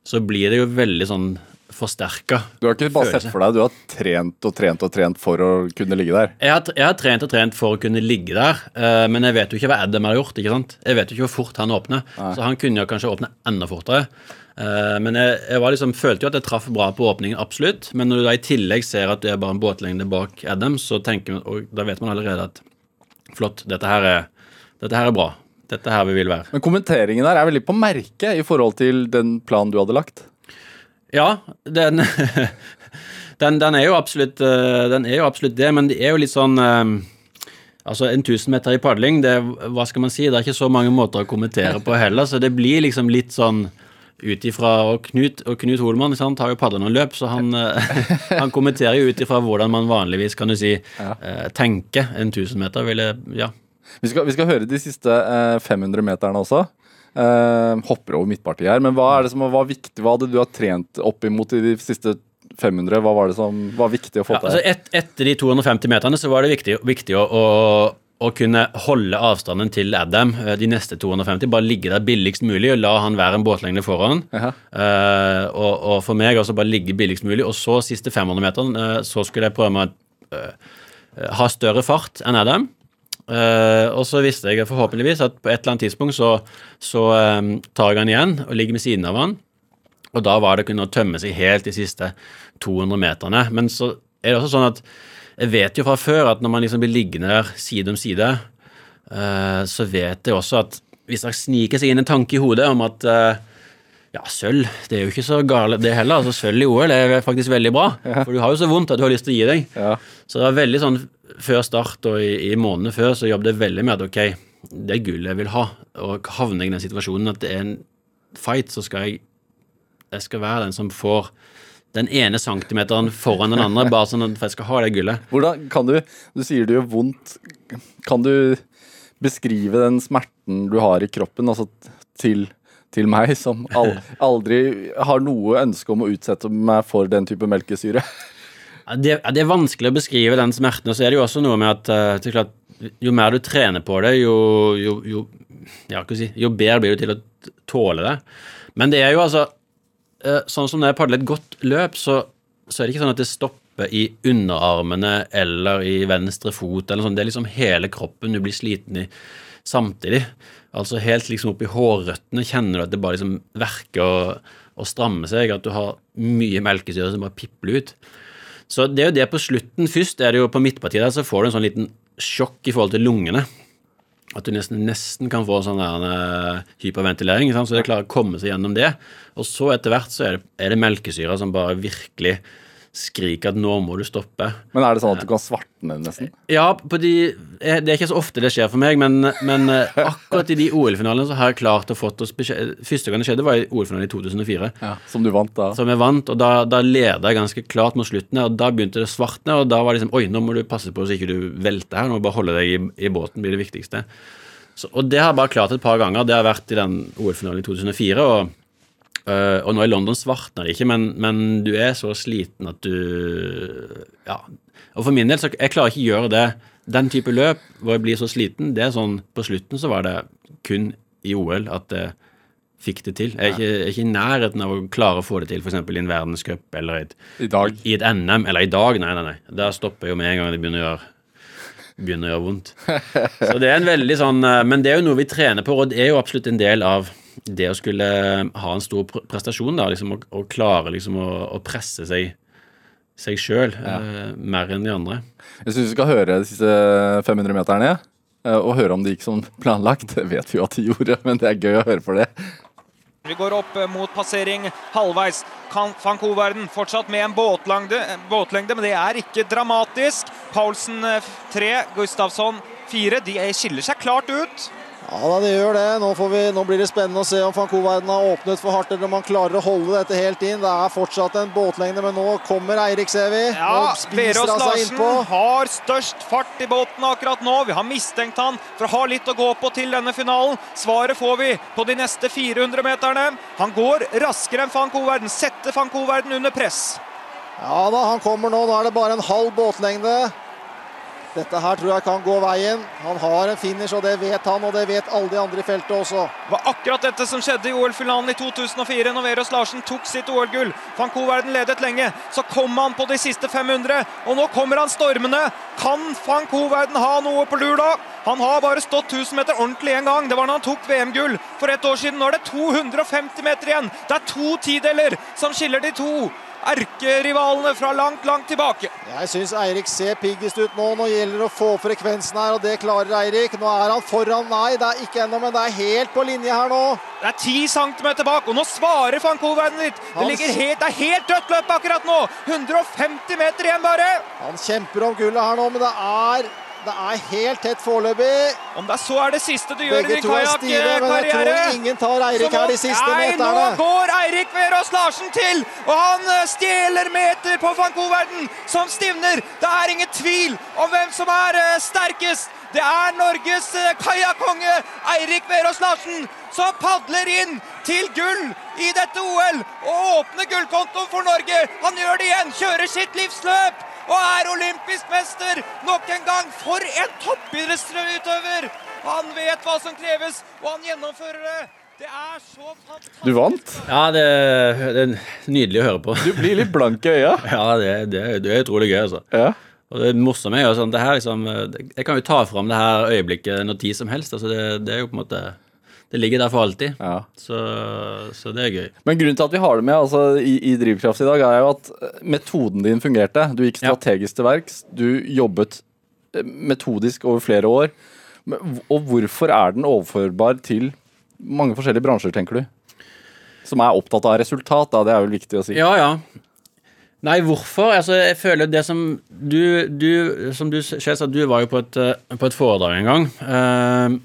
så blir det jo veldig sånn forsterka. Du har ikke bare Følelse. sett for deg, du har trent og trent og trent for å kunne ligge der. Jeg har, jeg har trent og trent for å kunne ligge der, øh, men jeg vet jo ikke hva Adam har gjort. ikke sant? Jeg vet jo ikke hvor fort han åpner, så han kunne jo kanskje åpne enda fortere. Eh, men jeg, jeg var liksom, følte jo at jeg traff bra på åpningen, absolutt. Men når du da i tillegg ser at du er bare en båtlengde bak Adam, så tenker man, og da vet man allerede at flott, dette her er, dette her er bra. Dette her vi vil være. Men kommenteringen der er veldig på merket i forhold til den planen du hadde lagt. Ja, den, den, den, er jo absolutt, eh, den er jo absolutt det, men det er jo litt sånn eh, Altså, en 1000 meter i padling, det, hva skal man si, det er ikke så mange måter å kommentere på heller, så det blir liksom litt sånn ut ifra Og Knut, og Knut Holmann sant, har jo padla noen løp, så han, eh, han kommenterer jo ut ifra hvordan man vanligvis, kan du si, ja. tenker en 1000 meter. Vil jeg, ja. Vi skal, vi skal høre de siste eh, 500 meterne også. Uh, hopper over midtpartiet her. Men hva er det som var viktig? Hva hadde du har trent opp imot i de siste 500? Hva var det som var viktig å få Ja, til? altså et, etter de 250 meterne så var det viktig, viktig å, å, å kunne holde avstanden til Adam eh, de neste 250. Bare ligge der billigst mulig og la han være en båtlengde foran. Eh, og, og for meg også bare ligge billigst mulig. Og så siste 500 meteren uh, så skulle jeg prøve meg å uh, ha større fart enn Adam. Eh, og så visste jeg forhåpentligvis at på et eller annet tidspunkt så, så eh, tar jeg han igjen og ligger ved siden av han. Og da var det å kunne tømme seg helt de siste 200 meterne. Men så er det også sånn at jeg vet jo fra før at når man liksom blir liggende der side om side, eh, så vet jeg også at hvis det sniker seg inn en tanke i hodet om at eh, ja, sølv, det er jo ikke så gale det heller. altså Sølv i OL er faktisk veldig bra. For du har jo så vondt at du har lyst til å gi deg. Ja. Så det var veldig sånn før start og i, i månedene før så jobbet jeg veldig med at ok, det er gull jeg vil ha. Og havner jeg i den situasjonen at det er en fight, så skal jeg jeg skal være den som får den ene centimeteren foran den andre, bare sånn at jeg skal ha det gullet. Hvordan kan du Du sier det gjør vondt. Kan du beskrive den smerten du har i kroppen, altså til, til meg, som aldri har noe ønske om å utsette meg for den type melkesyre? Det, det er vanskelig å beskrive den smerten, og så er det jo også noe med at eh, det klart, jo mer du trener på det, jo, jo, jo, ja, si, jo bedre blir du til å tåle det. Men det er jo altså Sånn som når jeg padler et godt løp, så, så er det ikke sånn at det stopper i underarmene eller i venstre fot eller sånn. Det er liksom hele kroppen du blir sliten i samtidig. Altså helt liksom opp i hårrøttene kjenner du at det bare liksom verker og strammer seg, at du har mye melkesyre som bare pipler ut. Så det er jo det på slutten. Først er det jo på midtpartiet der, så får du en sånn liten sjokk i forhold til lungene. At du nesten, nesten kan få sånn der, eh, hyperventilering, så det klarer å komme seg gjennom det. Og så etter hvert så er det, er det melkesyra som bare virkelig skriker at nå må du stoppe. Men er det sånn at du kan svartne nesten? Ja, på de, eh, det er ikke så ofte det skjer for meg, men, men eh, akkurat i de OL-finalene så har jeg klart å fått oss beskjed Første gang det skjedde, var i OL-finalen i 2004 Ja. Som du vant da? som jeg vant, og da, da leda jeg ganske klart mot slutten, og da begynte det å svartne, og da var det liksom Oi, nå må du passe på så ikke du velter her, nå må du bare holde deg i, i båten, blir det viktigste. Så, og det har jeg bare klart et par ganger. Det har vært i den OL-finalen i 2004, og, øh, og nå i London svartner det ikke, men, men du er så sliten at du Ja. Og for min del, så jeg klarer ikke å gjøre det. Den type løp hvor jeg blir så sliten, det er sånn På slutten så var det kun i OL at jeg fikk det til. Jeg er ikke, jeg er ikke i nærheten av å klare å få det til f.eks. i en verdenscup eller et, I dag? i et NM, eller i dag. Nei, nei, nei. Der stopper jeg jo med en gang det begynner å gjøre begynner å gjøre vondt. Så det er en veldig sånn eh, Men det er jo noe vi trener på, og det er jo absolutt en del av det å skulle ha en stor prestasjon, da, liksom, og, og klare liksom å, å presse seg seg sjøl eh, mer enn de andre. Jeg syns vi skal høre de siste 500 meterne, eh, og høre om det gikk som planlagt. Det vet vi jo at de gjorde, men det er gøy å høre for det. Vi går opp eh, mot passering halvveis. Kan van Koverden fortsatt med en båtlengde, båtlengde, men det er ikke dramatisk. Paulsen tre, Gustavsson fire. De skiller seg klart ut. Ja det gjør det. Nå, får vi, nå blir det spennende å se om van Koverden har åpnet for hardt, eller om han klarer å holde dette helt inn. Det er fortsatt en båtlengde, men nå kommer Eirik, ser vi. Ja, Verås Larsen har størst fart i båten akkurat nå. Vi har mistenkt han for å ha litt å gå på til denne finalen. Svaret får vi på de neste 400 meterne. Han går raskere enn van Koverden. Setter van Koverden under press. Ja da, han kommer nå. Nå er det bare en halv båtlengde. Dette her tror jeg kan gå veien. Han har en finish, og det vet han, og det vet alle de andre i feltet også. Det var akkurat dette som skjedde i OL-finalen i 2004, når Verås Larsen tok sitt OL-gull. Van Koverden ledet lenge. Så kom han på de siste 500, og nå kommer han stormende. Kan van Koverden ha noe på lur da? Han har bare stått 1000 meter ordentlig én gang. Det var da han tok VM-gull for ett år siden. Nå er det 250 meter igjen. Det er to tideler som skiller de to erkerivalene fra langt, langt tilbake. Jeg syns Eirik ser piggest ut nå. Nå gjelder det å få frekvensen her, og det klarer Eirik. Nå er han foran. Nei, det er ikke ennå, men det er helt på linje her nå. Det er 10 centimeter bak, og nå svarer van Koverden litt. Det, ligger helt, det er helt dødt løp akkurat nå. 150 meter igjen bare. Han kjemper om gullet her nå, men det er, det er helt tett foreløpig. Om det er så er det siste du gjør i Begge din to er stive, men jeg tror ingen tar Eirik her de siste Nei, meterne. nå går Eirik Verås Larsen til, og han eh, stjeler meter på van Koverden, som stivner. Det er ingen tvil om hvem som er eh, sterkest. Det er Norges eh, kajakkonge Eirik Verås Larsen som padler inn til gull i dette OL og åpner gullkontoen for Norge. Han gjør det igjen, kjører sitt livsløp og er olympisk mester nok en gang. For en toppidrettsutøver! Han vet hva som kreves, og han gjennomfører det. Det er så fantastisk. Du vant. Ja, det, det er nydelig å høre på. Du blir litt blank i øya. Ja, det, det, det er utrolig gøy, altså. Ja. Og det morsomme er jo sånn, det her liksom Jeg kan jo ta fram det her øyeblikket når tid som helst. altså det, det er jo på en måte Det ligger der for alltid. Ja. Så, så det er gøy. Men grunnen til at vi har det med altså, i, i Drivkraft i dag, er jo at eh, metoden din fungerte. Du gikk strategisk til verks. Du jobbet eh, metodisk over flere år. Og hvorfor er den overførbar til mange forskjellige bransjer, tenker du? Som er opptatt av resultat, da. Det er vel viktig å si. Ja, ja. Nei, hvorfor? Altså, jeg føler det som du, du Som du selv sa, du var jo på et, eh, på et foredrag en gang. eh,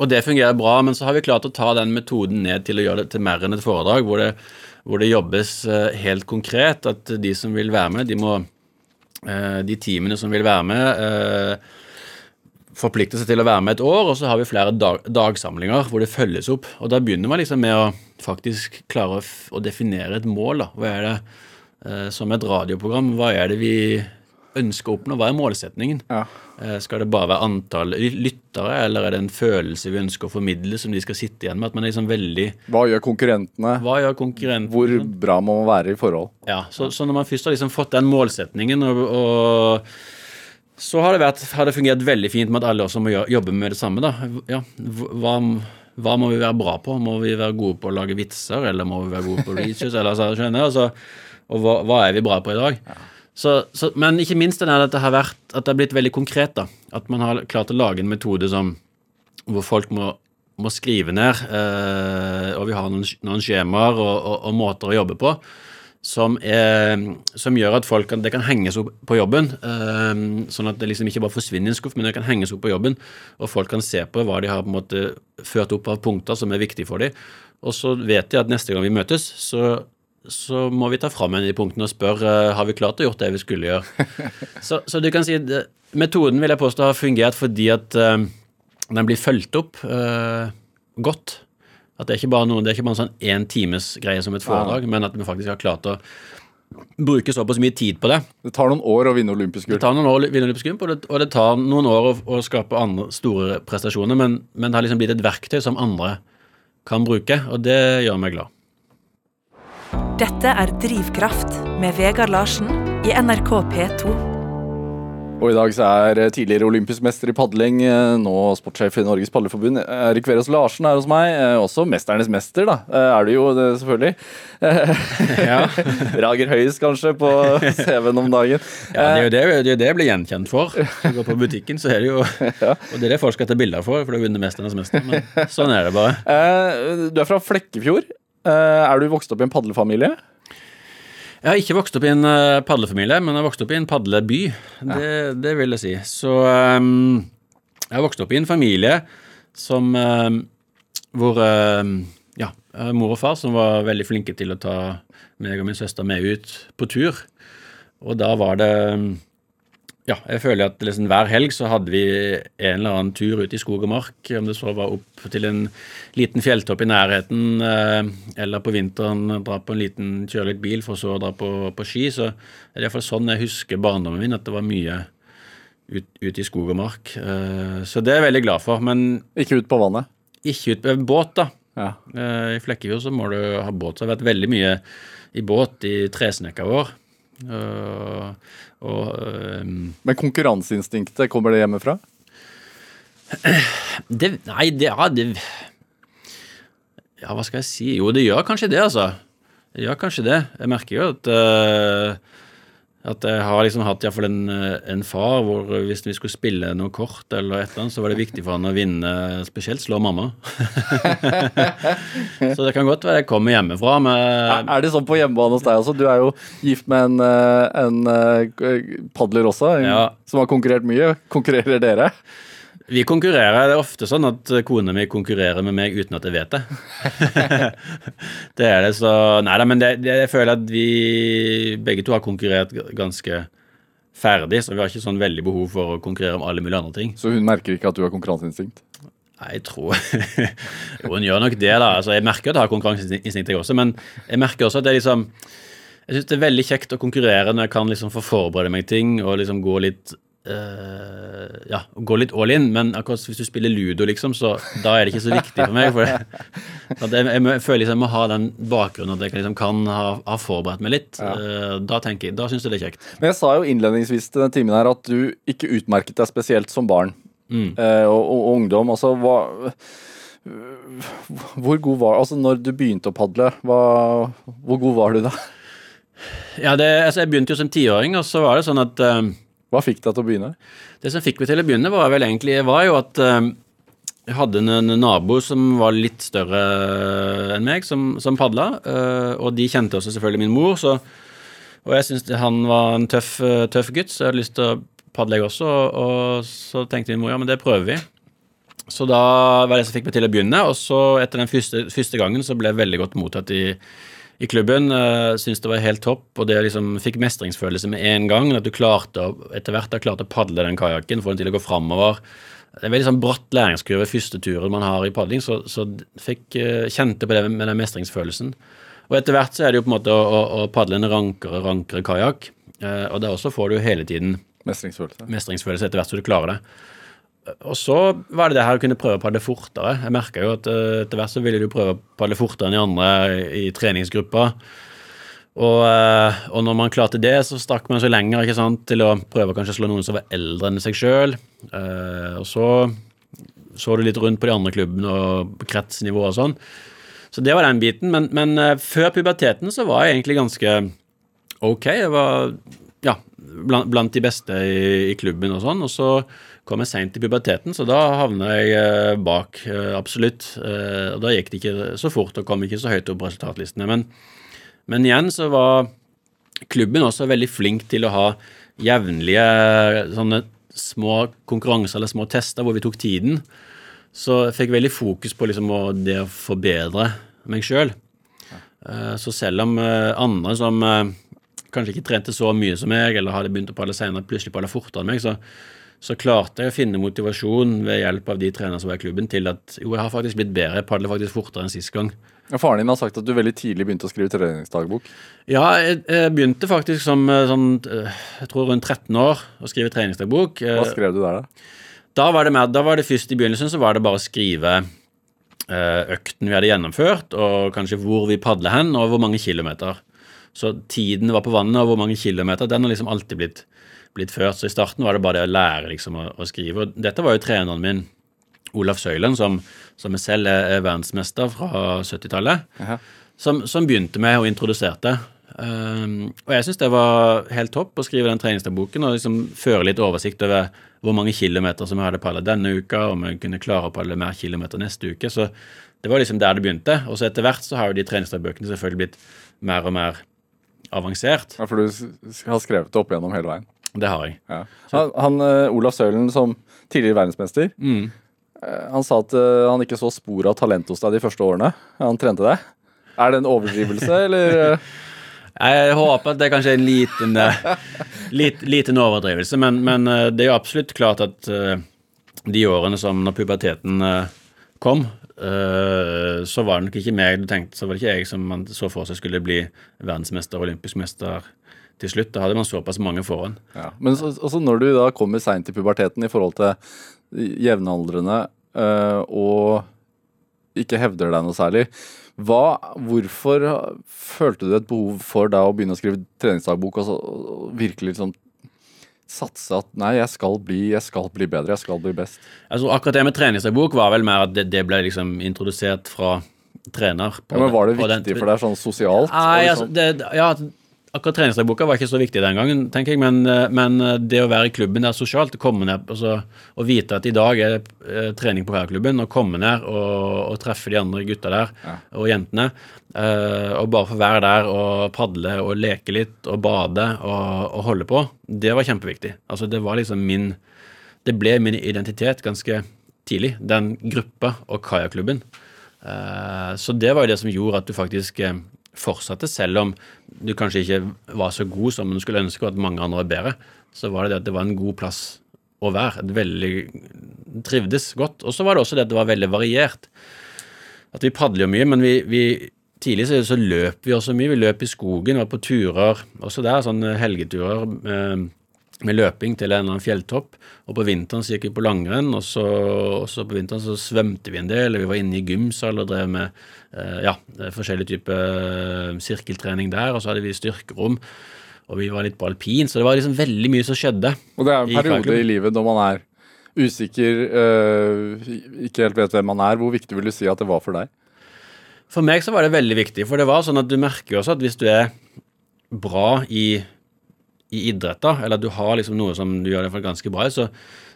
og det fungerer bra, men så har vi klart å ta den metoden ned til å gjøre det til mer enn et foredrag, hvor det, hvor det jobbes eh, helt konkret. At de som vil være med, de må eh, De teamene som vil være med, eh, forplikter seg til å være med et år, og så har vi flere dag, dagsamlinger hvor det følges opp. Og da begynner man liksom med å faktisk klare å, å definere et mål. da. Hva er det som et radioprogram, hva er det vi ønsker å oppnå? Hva er målsetningen? Ja. Eh, skal det bare være antall lyttere, eller er det en følelse vi ønsker å formidle som de skal sitte igjen med? At man er liksom veldig Hva gjør konkurrentene? Hva gjør konkurrentene? Hvor bra må man være i forhold? Ja, så, så når man først har liksom fått den målsetningen, og, og så har det, vært, har det fungert veldig fint med at alle også må jobbe med det samme. da. Ja, hva, hva må vi være bra på? Må vi være gode på å lage vitser, eller må vi være gode på reaches? eller så, skjønner jeg, altså, Og hva, hva er vi bra på i dag? Så, så, men ikke minst er er at det har vært, at det har blitt veldig konkret. da. At man har klart å lage en metode som, hvor folk må, må skrive ned, eh, og vi har noen, noen skjemaer og, og, og måter å jobbe på som, er, som gjør at folk kan, det kan henges opp på jobben. eh, sånn at det liksom ikke bare forsvinner i en skuff, men det kan henges opp på jobben. Og folk kan se på hva de har på en måte ført opp av punkter som er viktige for dem. Og så vet de at neste gang vi møtes, så, så må vi ta fram en av de punktene og spørre eh, har vi klart å gjort det vi skulle gjøre. så, så du kan si det, Metoden vil jeg påstå har fungert fordi at uh, den blir fulgt opp uh, godt. At det er ikke bare noen, det er ikke bare en sånn én times greie som et foredrag, men at vi faktisk har klart å bruke såpass mye tid på det. Det tar noen år å vinne olympisk Det tar noen år å vinne olympisk gull, og, det- og det tar noen år å, å skape andre store prestasjoner, men, men det har liksom blitt et verktøy som andre kan bruke, og det gjør meg glad. Dette er Drivkraft med Vegard Larsen i NRK P2. Og i dag så er eh, tidligere olympisk mester i padling, eh, nå sportssjef i Norges Padleforbund, Erik Verås Larsen er hos meg. eh, Også mesternes mester, da. Er du jo det, selvfølgelig. Ja. Rager høyest kanskje på CV-en om dagen. Ja, det er jo det, det, er det jeg blir gjenkjent for. Når jeg går på butikken, så er det jo Og det er det folk skal ta bilder for, for du har vunnet Mesternes mester. Men sånn er det bare. Eh, Du er fra Flekkefjord. Eh, Er du vokst opp i en padlefamilie? Jeg har ikke vokst opp i en eh, padlefamilie, men jeg har vokst opp i en padleby. Det, det vil jeg si. Så um, jeg har vokst opp i en familie som um, hvor um, ja, mor og far som var veldig flinke til å ta meg og min søster med ut på tur. Og da var det Ja, jeg føler at liksom hver helg så hadde vi en eller annen tur ut i skog og mark. Om det så var opp til en liten fjelltopp i nærheten, eh, eller på vinteren dra på en liten, kjøre litt bil for så å dra på, på ski. Så det er iallfall sånn jeg husker barndommen min, at det var mye ut, ut i skog og mark. Eh, så det er jeg veldig glad for. Men Ikke ut på vannet? ikke ut på båt, da. Ja. Eh, I Flekkefjord så må du ha båt. Så det har vært veldig mye i båt i tresnekka vår. Eh, og eh, Men konkurranseinstinktet, kommer det hjemmefra? det, Nei, det Ja, det Ja, hva skal jeg si? Jo, det gjør kanskje det, altså. Det gjør kanskje det. Jeg merker jo at eh, at jeg har liksom hatt i hvert fall en, en far hvor hvis vi skulle spille noe kort, eller et eller annet, så var det viktig for han å vinne, spesielt slå mamma. så det kan godt være jeg kommer hjemmefra med Er det sånn på hjemmebane hos deg også? Du er jo gift med en, eh, en eh, padler også, Ja. som har konkurrert mye. Konkurrerer dere? Vi konkurrerer. Det er ofte sånn at kona mi konkurrerer med meg uten at jeg vet det. det er det, så Nei da, men det, det, jeg føler at vi begge to har konkurrert ganske ferdig, så vi har ikke sånn veldig behov for å konkurrere om alle mulige andre ting. Så hun merker ikke at du har konkurranseinstinkt? Nei, jeg tror Jo, hun gjør nok det, da. Altså, jeg merker at jeg har konkurranseinstinkt, jeg også, men jeg merker også at det er liksom Jeg syns det er veldig kjekt å konkurrere når jeg kan liksom få forberede meg ting og liksom gå litt eh, ja, gå litt all in, men akkurat hvis du spiller ludo, liksom, så da er det ikke så viktig for meg. For jeg, jeg, jeg føler liksom jeg må ha den bakgrunnen at jeg liksom kan ha, ha forberedt meg litt. Eh, da tenker jeg, da syns jeg det er kjekt. Men jeg sa jo innledningsvis til den timen her at du ikke utmerket deg spesielt som barn Mm. uh, og, og, ungdom. Altså, hva Hvor god var Altså, når du begynte å padle, hva, hvor god var du da? Ja, det, altså, jeg begynte jo som tiåring, og så var det sånn at Hva fikk deg til å begynne? Det som fikk meg til å begynne, var vel egentlig var jo at eh, jeg hadde en, nabo som var litt større enn meg, som, som padla. eh, og de kjente også selvfølgelig min mor, så, og jeg syntes han var en tøff, eh, tøff gutt, så jeg hadde lyst til å padle, jeg også. Og, og så tenkte min mor ja, men det prøver vi. Så da var det som fikk meg til å begynne, og så etter den første, første gangen så ble jeg veldig godt mottatt i, i klubben. Uh, Syntes det var helt topp, og det liksom fikk mestringsfølelse med en gang. At du klarte etter hvert har klart å padle den kajakken, få den til å gå framover. Det er en veldig sånn bratt læringskurve første turen man har i padling, så, så fikk uh, kjente på det med den mestringsfølelsen. Og etter hvert så er det jo på en måte å, å, å padle en rankere, rankere kajakk, uh, og der også får du hele tiden Mestringsfølelse. mestringsfølelse etter hvert som du klarer det. Og så var det det her å kunne prøve å padle fortere. Jeg merka jo at eh, etter hvert så ville du prøve å padle fortere enn de andre i treningsgruppa. Og, eh, og når man klarte det, så stakk man seg lenger ikke sant, til å prøve å kanskje slå noen som var eldre enn seg sjøl. Og så så du litt rundt på de andre klubbene og kretsnivå og sånn. Så det var den biten. Men, men eh, før puberteten så var jeg egentlig ganske ok. Jeg var ja, blant, blant de beste i, i klubben og sånn. Og så kom jeg seint i puberteten, så da havna jeg eh, bak, eh, absolutt. Eh, og da gikk det ikke så fort og kom ikke så høyt opp på resultatlistene. Men, men igjen så var klubben også veldig flink til å ha jevnlige sånne små konkurranser eller små tester hvor vi tok tiden. Så jeg fikk veldig fokus på liksom det å forbedre meg sjøl. Så selv om andre som kanskje ikke trente så mye som meg, eller hadde begynt å padle senere, plutselig padla fortere enn meg, så, så klarte jeg å finne motivasjon ved hjelp av de trenerne som var i klubben, til at jo, jeg har faktisk blitt bedre, jeg padler faktisk fortere enn sist gang. Ja, Faren din har sagt at du veldig tidlig begynte å skrive treningsdagbok. Ja, jeg, jeg begynte faktisk som eh, sånn, eh, jeg tror rundt 13 år å skrive treningsdagbok. Eh, Hva skrev du der, da? Da var det med, da var det først i begynnelsen så var det bare å skrive økten vi hadde gjennomført, og kanskje hvor vi padler hen, og hvor mange kilometer. Så tiden var på vannet, og hvor mange kilometer, den har liksom alltid blitt, blitt ført. Så i starten var det bare det å lære liksom å, å skrive. Og dette var jo treneren min, Olaf Søylen, som, som selv er verdensmester fra 70-tallet, som, som, begynte med og introduserte. Um, og jeg syns det var helt topp å skrive den treningsdagboken og liksom føre litt oversikt over hvor mange kilometer som jeg hadde padla denne uka, om jeg kunne klare å padle mer kilometer neste uke. Så det var liksom der det begynte. Og så etter hvert så har jo de treningsdagbøkene selvfølgelig blitt mer og mer avansert. Ja, For du har skrevet det opp igjennom hele veien? Det har jeg. Ja. Han, han, eh, Olaf Sølen, som tidligere verdensmester, mm. Eh, han sa at uh, han ikke så spor av talent hos deg de første årene han trente deg. Er det en overdrivelse, eller? Jeg håper at det er kanskje en liten, lit, liten overdrivelse, men, men, det er jo absolutt klart at de årene som når puberteten kom, Eh, så var det nok ikke meg du tenkte, så var det ikke jeg som man så for seg skulle bli verdensmester og olympisk mester til slutt. Da hadde man såpass mange forhånd. Ja. Men så, også når du da kommer seint i puberteten i forhold til jevnaldrende øh, og ikke hevder deg noe særlig, hva, hvorfor følte du et behov for da å begynne å skrive treningsdagbok og, så, og virkelig liksom satse at nei, jeg skal, bli, jeg skal bli bedre, jeg skal bli best? Altså Akkurat det med treningsdagbok var vel mer at det, det ble liksom introdusert fra trener. ja, men Var det viktig for deg sånn sosialt? Nei, altså, det, ja, akkurat treningsdagboka var ikke så viktig den gangen, tenker jeg, men, eh, men eh, det å være i klubben der sosialt, komme ned altså, å vite at i dag er det eh, trening på klubben, og komme ned og, og, treffe de andre gutta der ja. og jentene, uh, og bare få være der og padle og leke litt og bade og, og, holde på, det var kjempeviktig. Altså, det var liksom min Det ble min identitet ganske tidlig, den gruppa og kajakklubben. Uh, så det var jo det som gjorde at du faktisk fortsatte, selv om du kanskje ikke var så god som du skulle ønske, og at mange andre var bedre, så var det det at det var en god plass å være. Et veldig Trivdes godt. Og så var det også det at det var veldig variert. At vi padler jo mye, men vi, vi tidlig så, så løp vi også mye. Vi løp i skogen, var på turer også der, sånne helgeturer. Eh, med løping til en eller annen fjelltopp. Og på vinteren så gikk vi på langrenn, og så, og så på vinteren så svømte vi en del. Vi var inne i gymsal og drev med eh, ja, forskjellige typer eh, sirkeltrening der. Og så hadde vi styrkerom, og vi var litt på alpin. Så det var liksom veldig mye som skjedde. Og det er en periode i, i livet når man er usikker, øh, ikke helt vet hvem man er. Hvor viktig vil du si at det var for deg? For meg så var det veldig viktig, for det var sånn at du merker jo også at hvis du er bra i i idrett, da, eller at du har liksom noe som du gjør det ganske bra, så,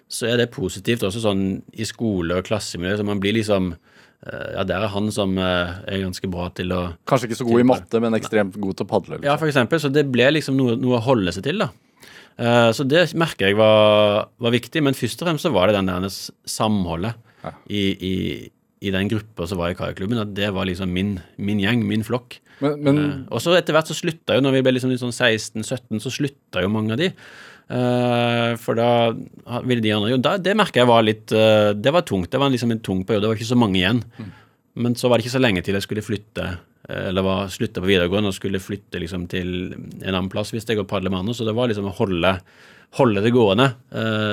så er det positivt også sånn i skole og klassemiljø. Så man blir liksom eh, Ja, der er han som eh, er ganske bra til å Kanskje ikke så god i matte, men ekstremt god til å padle? Liksom. Ja, for eksempel. Så det ble liksom noe, noe å holde seg til, da. Eh, så det merker jeg var, var, viktig, men først og fremst så var det den der samholdet ja. i, i, i, den gruppa som var i kajakklubben. At det var liksom min, min gjeng, min flokk. Men, men, uh, og så etter hvert så slutta jo, når vi ble liksom sånn 16-17, så slutta jo mange av de. Uh, for da ville de andre jo da, Det merka jeg var litt uh, Det var tungt. Det var liksom en tung periode. Det var ikke så mange igjen. Mm. Men så var det ikke så lenge til jeg skulle flytte, eller var slutta på videregående og skulle flytte liksom til en annen plass hvis jeg går padle med andre. Så det var liksom å holde, holde det gående,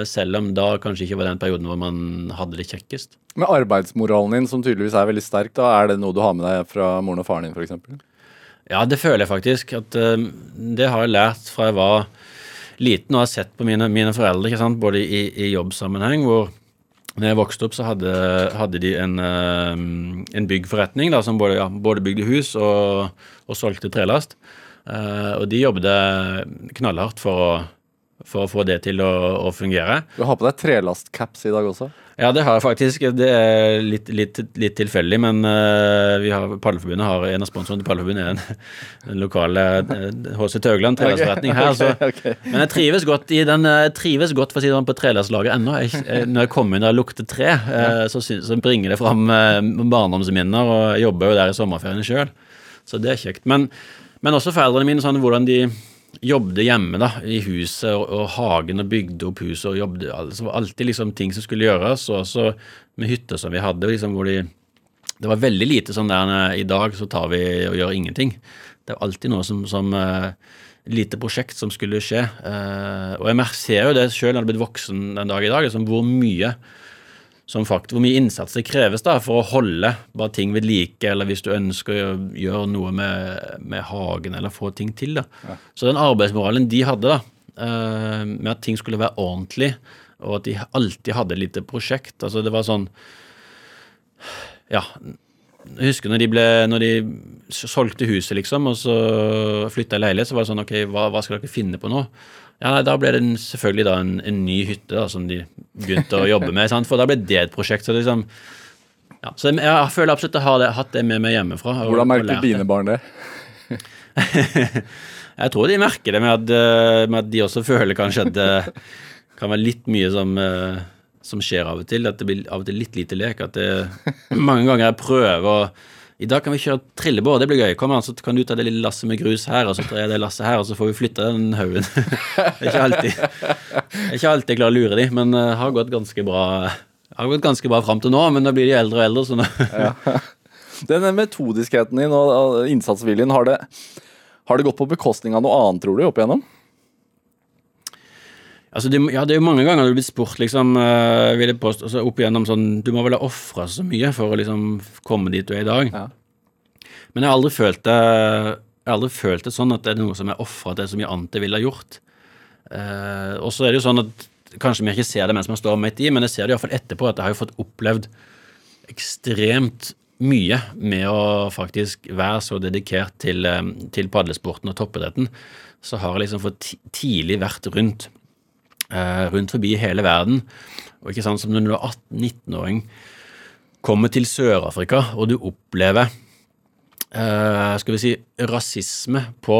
selv om da kanskje ikke var den perioden hvor man hadde det kjekkest. Med arbeidsmoralen din, som tydeligvis er veldig sterk, da er det noe du har med deg fra moren og faren din, f.eks.? Ja, det føler jeg faktisk. At uh, det har jeg lært fra jeg var liten og har sett på mine, mine foreldre, både i, i, jobbsammenheng, hvor når jeg vokste opp, så hadde, hadde de en, uh, en byggforretning da, som både, ja, både, bygde hus og, og solgte trelast. Uh, og de jobbet knallhardt for å, for å få det til å, å fungere. Du har på deg trelastcaps i dag også? Ja, det har jeg faktisk. Det er litt, litt, litt tilfeldig, men uh, vi har, Padleforbundet har en av sponsorene til Padleforbundet er den, den lokale HC uh, Tøgland trelastforretning her. Så. Men jeg trives godt i den, jeg trives godt for å si det sånn på trelastlaget ennå. når jeg kommer inn og lukter tre, uh, så, så, bringer det fram barndomsminner, og jeg jobber jo der i sommerferien sjøl, så det er kjekt. Men, men også foreldrene mine, sånn hvordan de jobbet hjemme da, i huset og, og, hagen og bygde opp huset og jobbet altså, Det var alltid liksom ting som skulle gjøres, og også med hytter som vi hadde, liksom, hvor de Det var veldig lite sånn der i dag så tar vi og gjør ingenting. Det var alltid noe som, som uh, lite prosjekt som skulle skje. Uh, og jeg ser jo det sjøl når jeg er blitt voksen den dag i dag, liksom, hvor mye som fakt, hvor mye innsats det kreves da for å holde bare ting ved like, eller hvis du ønsker å gjøre noe med, med hagen eller få ting til. da. Ja. Så den arbeidsmoralen de hadde, da, eh, med at ting skulle være ordentlig, og at de alltid hadde et lite prosjekt. Altså, det var sånn Ja. Jeg husker når de, ble, når de solgte huset, liksom, og så flytta i leilighet, så var det sånn Ok, hva, hva skal dere finne på nå? Ja, Da ble det selvfølgelig da en, en, ny hytte da, som de begynte å jobbe med. Sant? For da ble det et prosjekt. Så, liksom, ja, så jeg, føler absolutt at jeg har det, hatt det med meg hjemmefra. Og, Hvordan merker dine barn det? jeg tror de merker det med at, eh, med at, de også føler kanskje at det kan være litt mye som uh, som skjer av og til. At det blir av og til litt lite lek. At det mange ganger jeg prøver å I dag kan vi kjøre trillebår, det blir gøy. Kom an, så kan du ta det lille lasset med grus her, og så tar jeg det lasset her, og så får vi flytta den haugen. det er ikke alltid Jeg ikke alltid klarer å lure de, men det har gått ganske bra har gått ganske bra fram til nå, men da blir de eldre og eldre, så nå ja. Den metodiskheten din og innsatsviljen, har det, har det gått på bekostning av noe annet, tror du, opp igjennom? Altså, det, ja, det er jo mange ganger du har blitt spurt, liksom, uh, vil jeg påstå, altså, opp igjennom sånn Du må vel ha ofra så mye for å liksom komme dit du er i dag. Ja. Men jeg har aldri følt det jeg har aldri følt det sånn at det er noe som er ofra til så mye annet jeg ville ha gjort. Uh, og så er det jo sånn at kanskje vi ikke ser det mens man står midt i, men jeg ser det iallfall etterpå at jeg har jo fått opplevd ekstremt mye med å faktisk være så dedikert til, eh, til padlesporten og toppidretten. Så har jeg liksom fått tidlig vært rundt rundt forbi hele verden. Og ikke sant, som når du er 18-19-åring, kommer til Sør-Afrika, og du opplever eh, skal vi si, rasisme på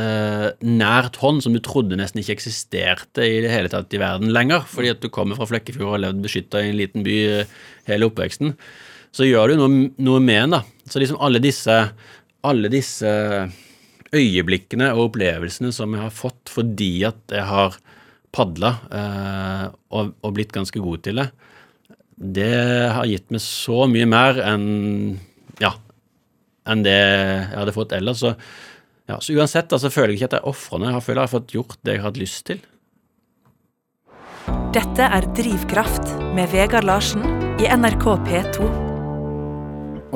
eh, nært hånd, som du trodde nesten ikke eksisterte i det hele tatt i verden lenger, fordi at du kommer fra Flekkefjord og har levd beskytta i en liten by eh, hele oppveksten, så gjør du noe, noe med en. da. Så liksom alle disse, alle disse øyeblikkene og opplevelsene som jeg har fått fordi at jeg har padla eh, og, og, blitt ganske god til det, det har gitt meg så mye mer enn ja, enn det jeg hadde fått ellers. Så, ja, så uansett altså, føler jeg ikke at jeg er ofrende. Jeg føler jeg har fått gjort det jeg har hatt lyst til. Dette er Drivkraft med Vegard Larsen i NRK P2.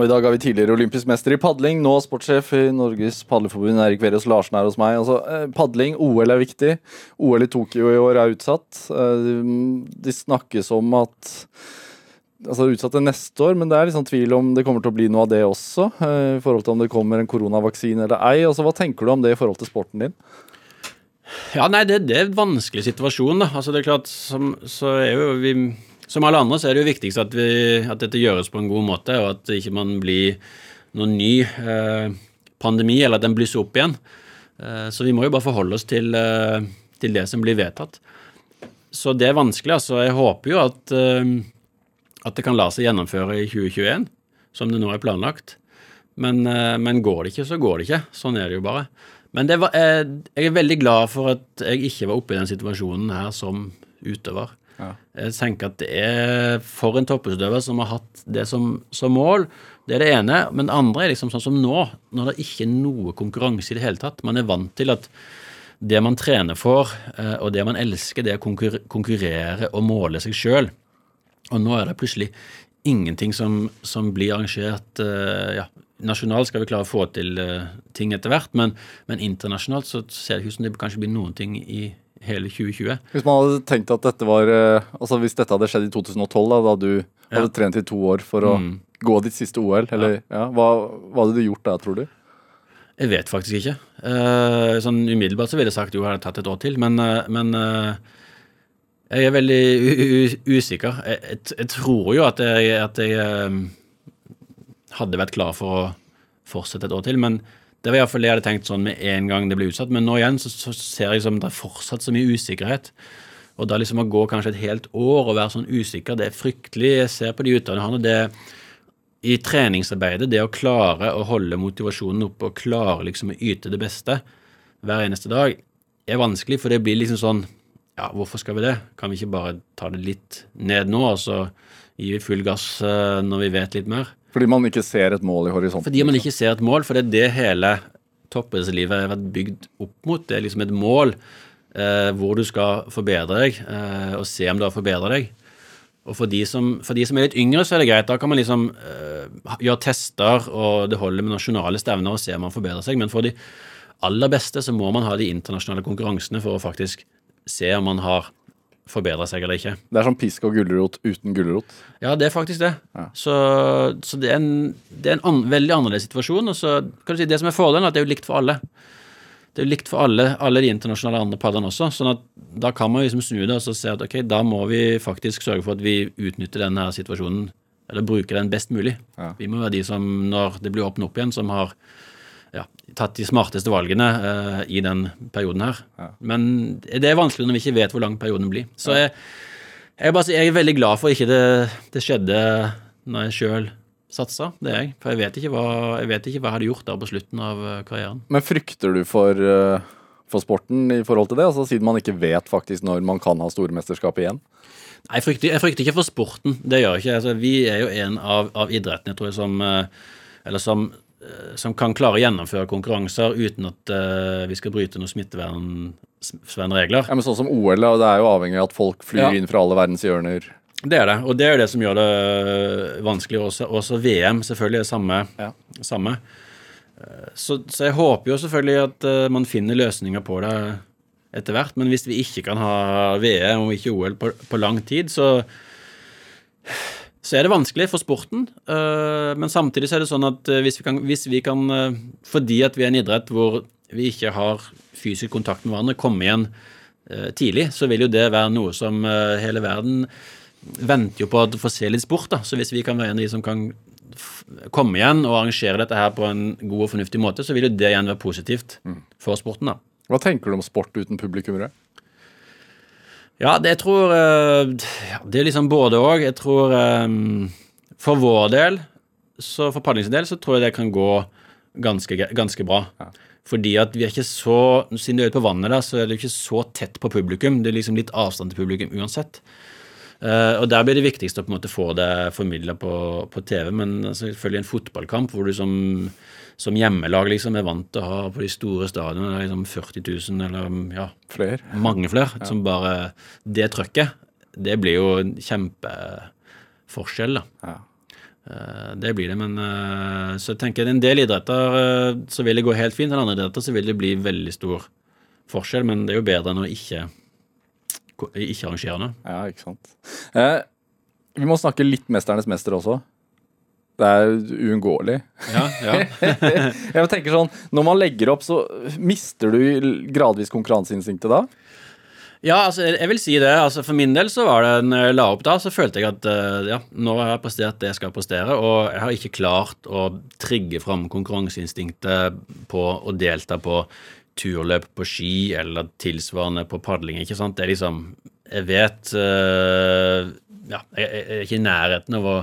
Og i dag har vi tidligere olympisk mester i padling, nå sportssjef i Norges padleforbund, Erik Verås Larsen her hos meg. Altså, eh, padling, OL er viktig. OL i Tokyo i år er utsatt. Det de snakkes om at altså utsatt til neste år, men det er liksom tvil om det kommer til å bli noe av det også. Eh, I forhold til om det kommer en koronavaksine eller ei. Altså, hva tenker du om det i forhold til sporten din? Ja, nei, det, det er en vanskelig situasjon, da. Altså, det er klart, som, så er jo vi som alle andre så er det jo viktigst at, vi, at dette gjøres på en god måte, og at ikke man blir noen ny eh, pandemi, eller at den blusser opp igjen. Eh, så vi må jo bare forholde oss til, eh, til, det som blir vedtatt. Så det er vanskelig. altså. Jeg håper jo at, eh, at det kan la seg gjennomføre i 2021, som det nå er planlagt. Men, eh, men, går det ikke, så går det ikke. Sånn er det jo bare. Men var, eh, jeg er veldig glad for at jeg ikke var oppe i den situasjonen her som utøver. Jeg tenker at det er for en toppidrettsutøver som har hatt det som, som, mål. Det er det ene. Men det andre er liksom sånn som nå, når det ikke er noe konkurranse i det hele tatt. Man er vant til at det man trener for, eh, og det man elsker, det er å konkurrere og måle seg sjøl. Og nå er det plutselig ingenting som, som blir arrangert eh, ja, Nasjonalt skal vi klare å få til uh, ting etter hvert, men, men, internasjonalt så ser det ut som det kanskje blir noen ting i, hele 2020. Hvis man hadde tenkt at dette var eh, Altså hvis dette hadde skjedd i 2012, da, da du hadde ja. trent i to år for å mm. gå ditt siste OL, eller ja. Ja, hva, hva, hadde du gjort da, tror du? Jeg vet faktisk ikke. Uh, sånn umiddelbart så ville jeg sagt jo, jeg hadde tatt et år til, men, uh, men jeg er veldig usikker. Jeg, jeg, jeg, tror jo at jeg, at jeg hadde vært klar for å fortsette et år til, men det var iallfall det jeg hadde tenkt sånn med en gang det ble utsatt. Men nå igjen så, så ser jeg som det er fortsatt så mye usikkerhet. Og da liksom å gå kanskje et helt år og være sånn usikker, det er fryktelig. Jeg ser på de og det i treningsarbeidet, det å klare å holde motivasjonen oppe og klare liksom å yte det beste hver eneste dag, er vanskelig, for det blir liksom sånn Ja, hvorfor skal vi det? Kan vi ikke bare ta det litt ned nå, og så gir vi full gass eh, når vi vet litt mer? Fordi man ikke ser et mål i horisonten? Fordi man ikke ser et mål, for det er det hele toppidrettslivet har vært bygd opp mot. Det er liksom et mål eh, hvor du skal forbedre deg, eh, og se om du har forbedret deg. Og for de, som, for de, som, er litt yngre, så er det greit. Da kan man liksom eh, gjøre tester, og det holder med nasjonale stevner og se om man forbedrer seg. Men for de aller beste så må man ha de internasjonale konkurransene for å faktisk se om man har forbedra seg eller ikke. Det er som pisk og gulrot uten gulrot. Ja, det er faktisk det. Ja. Så, så det er en, det er en an, veldig annerledes situasjon. Og så kan du si det som er fordelen, er at det er jo likt for alle. Det er jo likt for alle, alle de internasjonale andre paddene også. sånn at da kan man liksom snu det og så se at ok, da må vi faktisk sørge for at vi utnytter denne situasjonen, eller bruker den best mulig. Ja. Vi må være de som, når det blir åpnet opp igjen, som har ja, tatt de smarteste valgene uh, i den perioden her. Ja. Men det er vanskelig når vi ikke vet hvor lang perioden blir. Så jeg, jeg, bare, jeg er veldig glad for ikke det, det skjedde når jeg sjøl satsa. Det er jeg. For jeg vet, ikke hva, jeg vet ikke hva jeg hadde gjort der på slutten av eh, karrieren. Men frykter du for, eh, for sporten i forhold til det? Altså Siden man ikke vet faktisk når man kan ha stormesterskap igjen? Nei, jeg frykter, jeg frykter ikke for sporten. Det gjør jeg ikke. Altså, vi er jo en av, av idrettene, jeg tror jeg, som Eller som, som kan klare å gjennomføre konkurranser uten at uh, vi skal bryte noen smittevernregler. Ja, men Sånn som OL, det er jo avhengig av at folk flyr Ja. inn fra alle verdens hjørner. Det er det, og det er det som gjør det øh, vanskelig. Også, også VM selvfølgelig er samme. Ja. samme. Eh, Så, så jeg håper jo selvfølgelig at uh, man finner løsninger på det etter hvert. Men hvis vi ikke kan ha VM og ikke OL på, på lang tid, så så er det vanskelig for sporten. eh, Men samtidig så er det sånn at eh, hvis vi kan, hvis vi kan eh, fordi at vi er en idrett hvor vi ikke har fysisk kontakt med hverandre, komme igjen tidlig, så vil jo det være noe som hele verden venter jo på å få se litt sport. da, Så hvis vi kan være en av de som kan komme igjen og arrangere dette her på en god og fornuftig måte, så vil jo det igjen være positivt for sporten. da. Hva tenker du om sport uten publikummere? Ja, det jeg tror eh, Det er liksom både òg. Jeg tror eh, For vår del, så for padlings del, så tror jeg det kan gå ganske, ganske bra. Fordi at vi er ikke så Siden det er ute på vannet da, så er det ikke så tett på publikum. Det er liksom litt avstand til publikum uansett. Eh, og der blir det viktigste å på en måte få det formidla på, på TV. Men selvfølgelig en fotballkamp hvor du som, som hjemmelag liksom er vant til å ha på de store stadionene liksom 40 000 eller ja, Fler. mange flere, som bare Det trøkket, det blir jo en kjempeforskjell, da. Ja. Eh, Det blir det, men eh, så tenker jeg en del idretter så vil det gå helt fint, en andre idretter så vil det bli veldig stor forskjell, men det er jo bedre enn å ikke, ikke arrangere. Ja, ikke sant. Eh, vi må snakke litt 'Mesternes mester' også. Det er uunngåelig. Ja, ja. Jeg tenker sånn, Når man legger opp, så mister du gradvis konkurranseinstinktet da? Ja, altså, jeg jeg vil si det. Altså, for min del så var det når jeg la opp da, så følte jeg at eh, ja, nå har jeg prestert det jeg skal prestere, og jeg har ikke klart å trigge fram konkurranseinstinktet på å delta på turløp på ski eller tilsvarende på padling. ikke sant? Det er liksom Jeg vet uh, Ja, jeg, er ikke i nærheten av å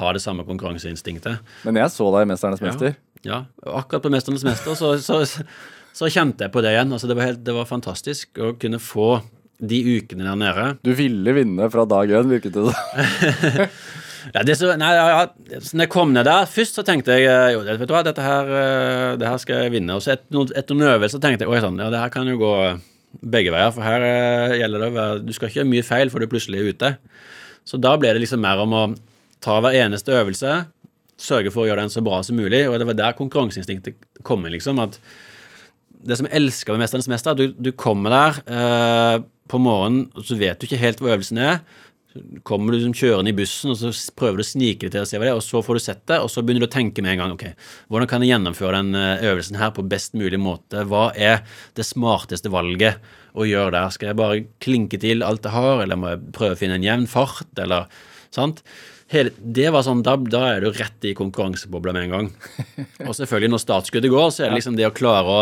ha det samme konkurranseinstinktet. Men jeg så deg i 'Mesternes mester'. Ja, ja. akkurat på 'Mesternes mester' så, så, så kjente jeg på det igjen. Altså, det, var helt, det var fantastisk å kunne få de ukene der nede. Du ville vinne fra dag én, virket det som. Ja, det så, nei, ja, når jeg kom ned der Først så tenkte jeg eh, jo, vet du hva, dette her, eh, det her skal jeg vinne. Og så et, etter noen øvelser tenkte jeg oi sånn, ja, det her kan jo gå begge veier. For her eh, gjelder det å være Du skal ikke gjøre mye feil før du plutselig er ute. Så da ble det liksom mer om å ta hver eneste øvelse, sørge for å gjøre den så bra som mulig. Og det var der konkurranseinstinktet kom inn, liksom. At det som jeg elsker med 'Mesternes mester', du, du kommer der eh, på morgenen, og så vet du ikke helt hvor øvelsen er. Kommer du liksom kjørende i bussen, og så prøver du å snike deg til å se hva det er, og så får du sett det, og så begynner du å tenke med en gang ok, hvordan kan jeg gjennomføre den eh, øvelsen her på best mulig måte? Hva er det smarteste valget å gjøre der? Skal jeg bare klinke til alt jeg har, eller må jeg prøve å finne en jevn fart, eller sant? Hele, det var sånn, da, da er du rett i konkurransebobla med en gang. Og selvfølgelig, når startskuddet går, så er det liksom det å klare å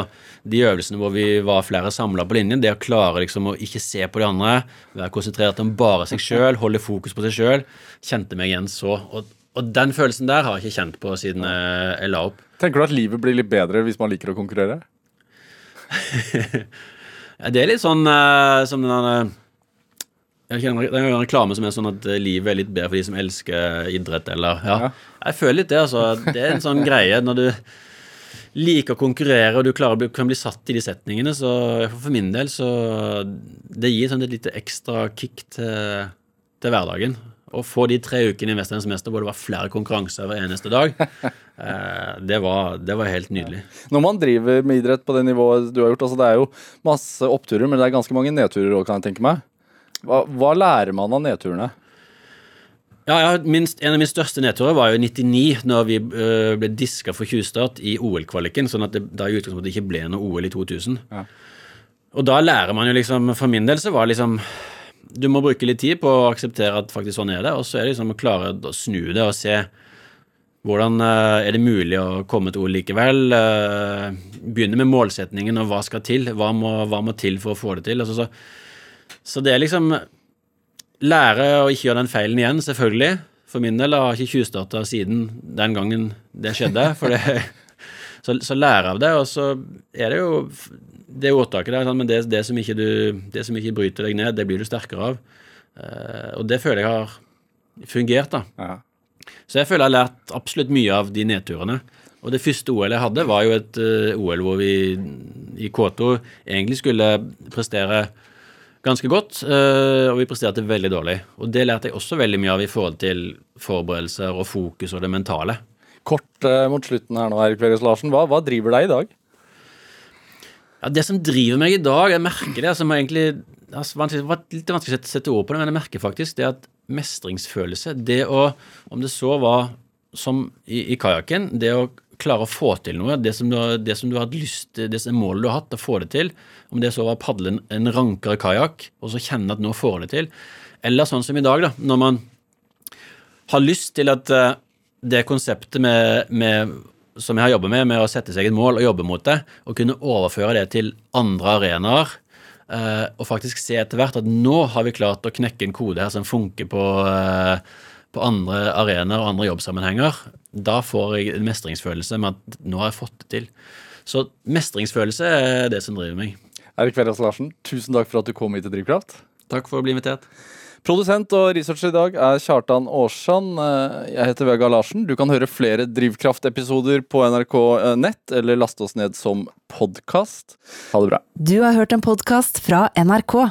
De øvelsene hvor vi var flere samla på linjen, det å klare liksom å ikke se på de andre, være konsentrert om bare seg sjøl, holde fokus på seg sjøl, kjente meg igjen så. Og, og den følelsen der har jeg ikke kjent på siden jeg, jeg la opp. Tenker du at livet blir litt bedre hvis man liker å konkurrere? Det er litt sånn uh, som den der, jeg kjenner, Det er en reklame som er sånn at eh, livet er litt bedre for de som elsker idrett, eller ja. Ja. Jeg føler litt det, altså. Det er en sånn greie når du liker å konkurrere, og du klarer, å bli- kan bli satt i de setningene, så for min del så Det gir sånn et lite ekstra kick til, til hverdagen. Å få de tre ukene i 'Mesternes mester' hvor det var flere konkurranser hver eneste dag, eh, det, var, det var helt nydelig. Når man driver med idrett på det nivået du har gjort, altså det er jo masse oppturer, men det er ganske mange nedturer òg, kan jeg tenke meg. Hva, hva lærer man av nedturene? Ja, ja minst, En av mine største nedturer var jo i 99, når vi øh, ble diska for tjuvstart i OL-kvaliken, sånn at det da i utgangspunktet ikke ble noe OL i 2000. Ja. Og da lærer man jo liksom For min del så var det liksom Du må bruke litt tid på å akseptere at faktisk sånn er det, og så er det liksom å klare å snu det og se hvordan øh, er det mulig å komme til OL likevel? Øh, begynne med målsetningen og hva skal til? Hva må, hva må til for å få det til? Altså, så, så det er liksom Lære å ikke gjøre den feilen igjen, selvfølgelig. For min del har jeg ikke tjuvstarta siden den gangen det skjedde. For det, så, så lære av det, og så er det jo det ordtaket der, men det, det, som du, det, som ikke bryter deg ned, det blir du sterkere av. Uh, og det føler jeg har fungert, da. Ja. Så jeg føler jeg har lært absolutt mye av de nedturene. Og det første OL jeg hadde, var jo et uh, OL hvor vi i K2 egentlig skulle prestere ganske godt, uh, og vi presterte veldig dårlig. Og det lærte jeg også veldig mye av i forhold til forberedelser og fokus og det mentale. Kort uh, mot slutten her nå, Erik Veres Larsen. Hva, hva, driver deg i dag? Ja, Det som driver meg i dag, jeg merker det som egentlig altså, var litt vanskelig å sette ord på det, men jeg merker faktisk det at mestringsfølelse Det å, om det så var som i, i kajakken, det å klare å få til noe, det som, du, det som du har hatt lyst til, det målet du har hatt, å få det til, om det så var å padle en, rankere kajakk og så kjenne at nå får det til, eller sånn som i dag, da, når man har lyst til at uh, det konseptet med, med, som jeg har jobbet med, med å sette seg et mål og jobbe mot det, og kunne overføre det til andre arenaer, uh, og faktisk se etter hvert at nå har vi klart å knekke en kode her som funker på uh, på andre arenaer og andre jobbsammenhenger, da får jeg en mestringsfølelse med at nå har jeg fått det til. Så mestringsfølelse er det som driver meg. Eirik Velas Larsen, tusen takk for at du kom hit til Drivkraft. Takk for å bli invitert. Produsent og researcher i dag er Kjartan Aarsand. Jeg heter Vega Larsen. Du kan høre flere Drivkraft-episoder på NRK nett, eller laste oss ned som podkast. Ha det bra. Du har hørt en podkast fra NRK.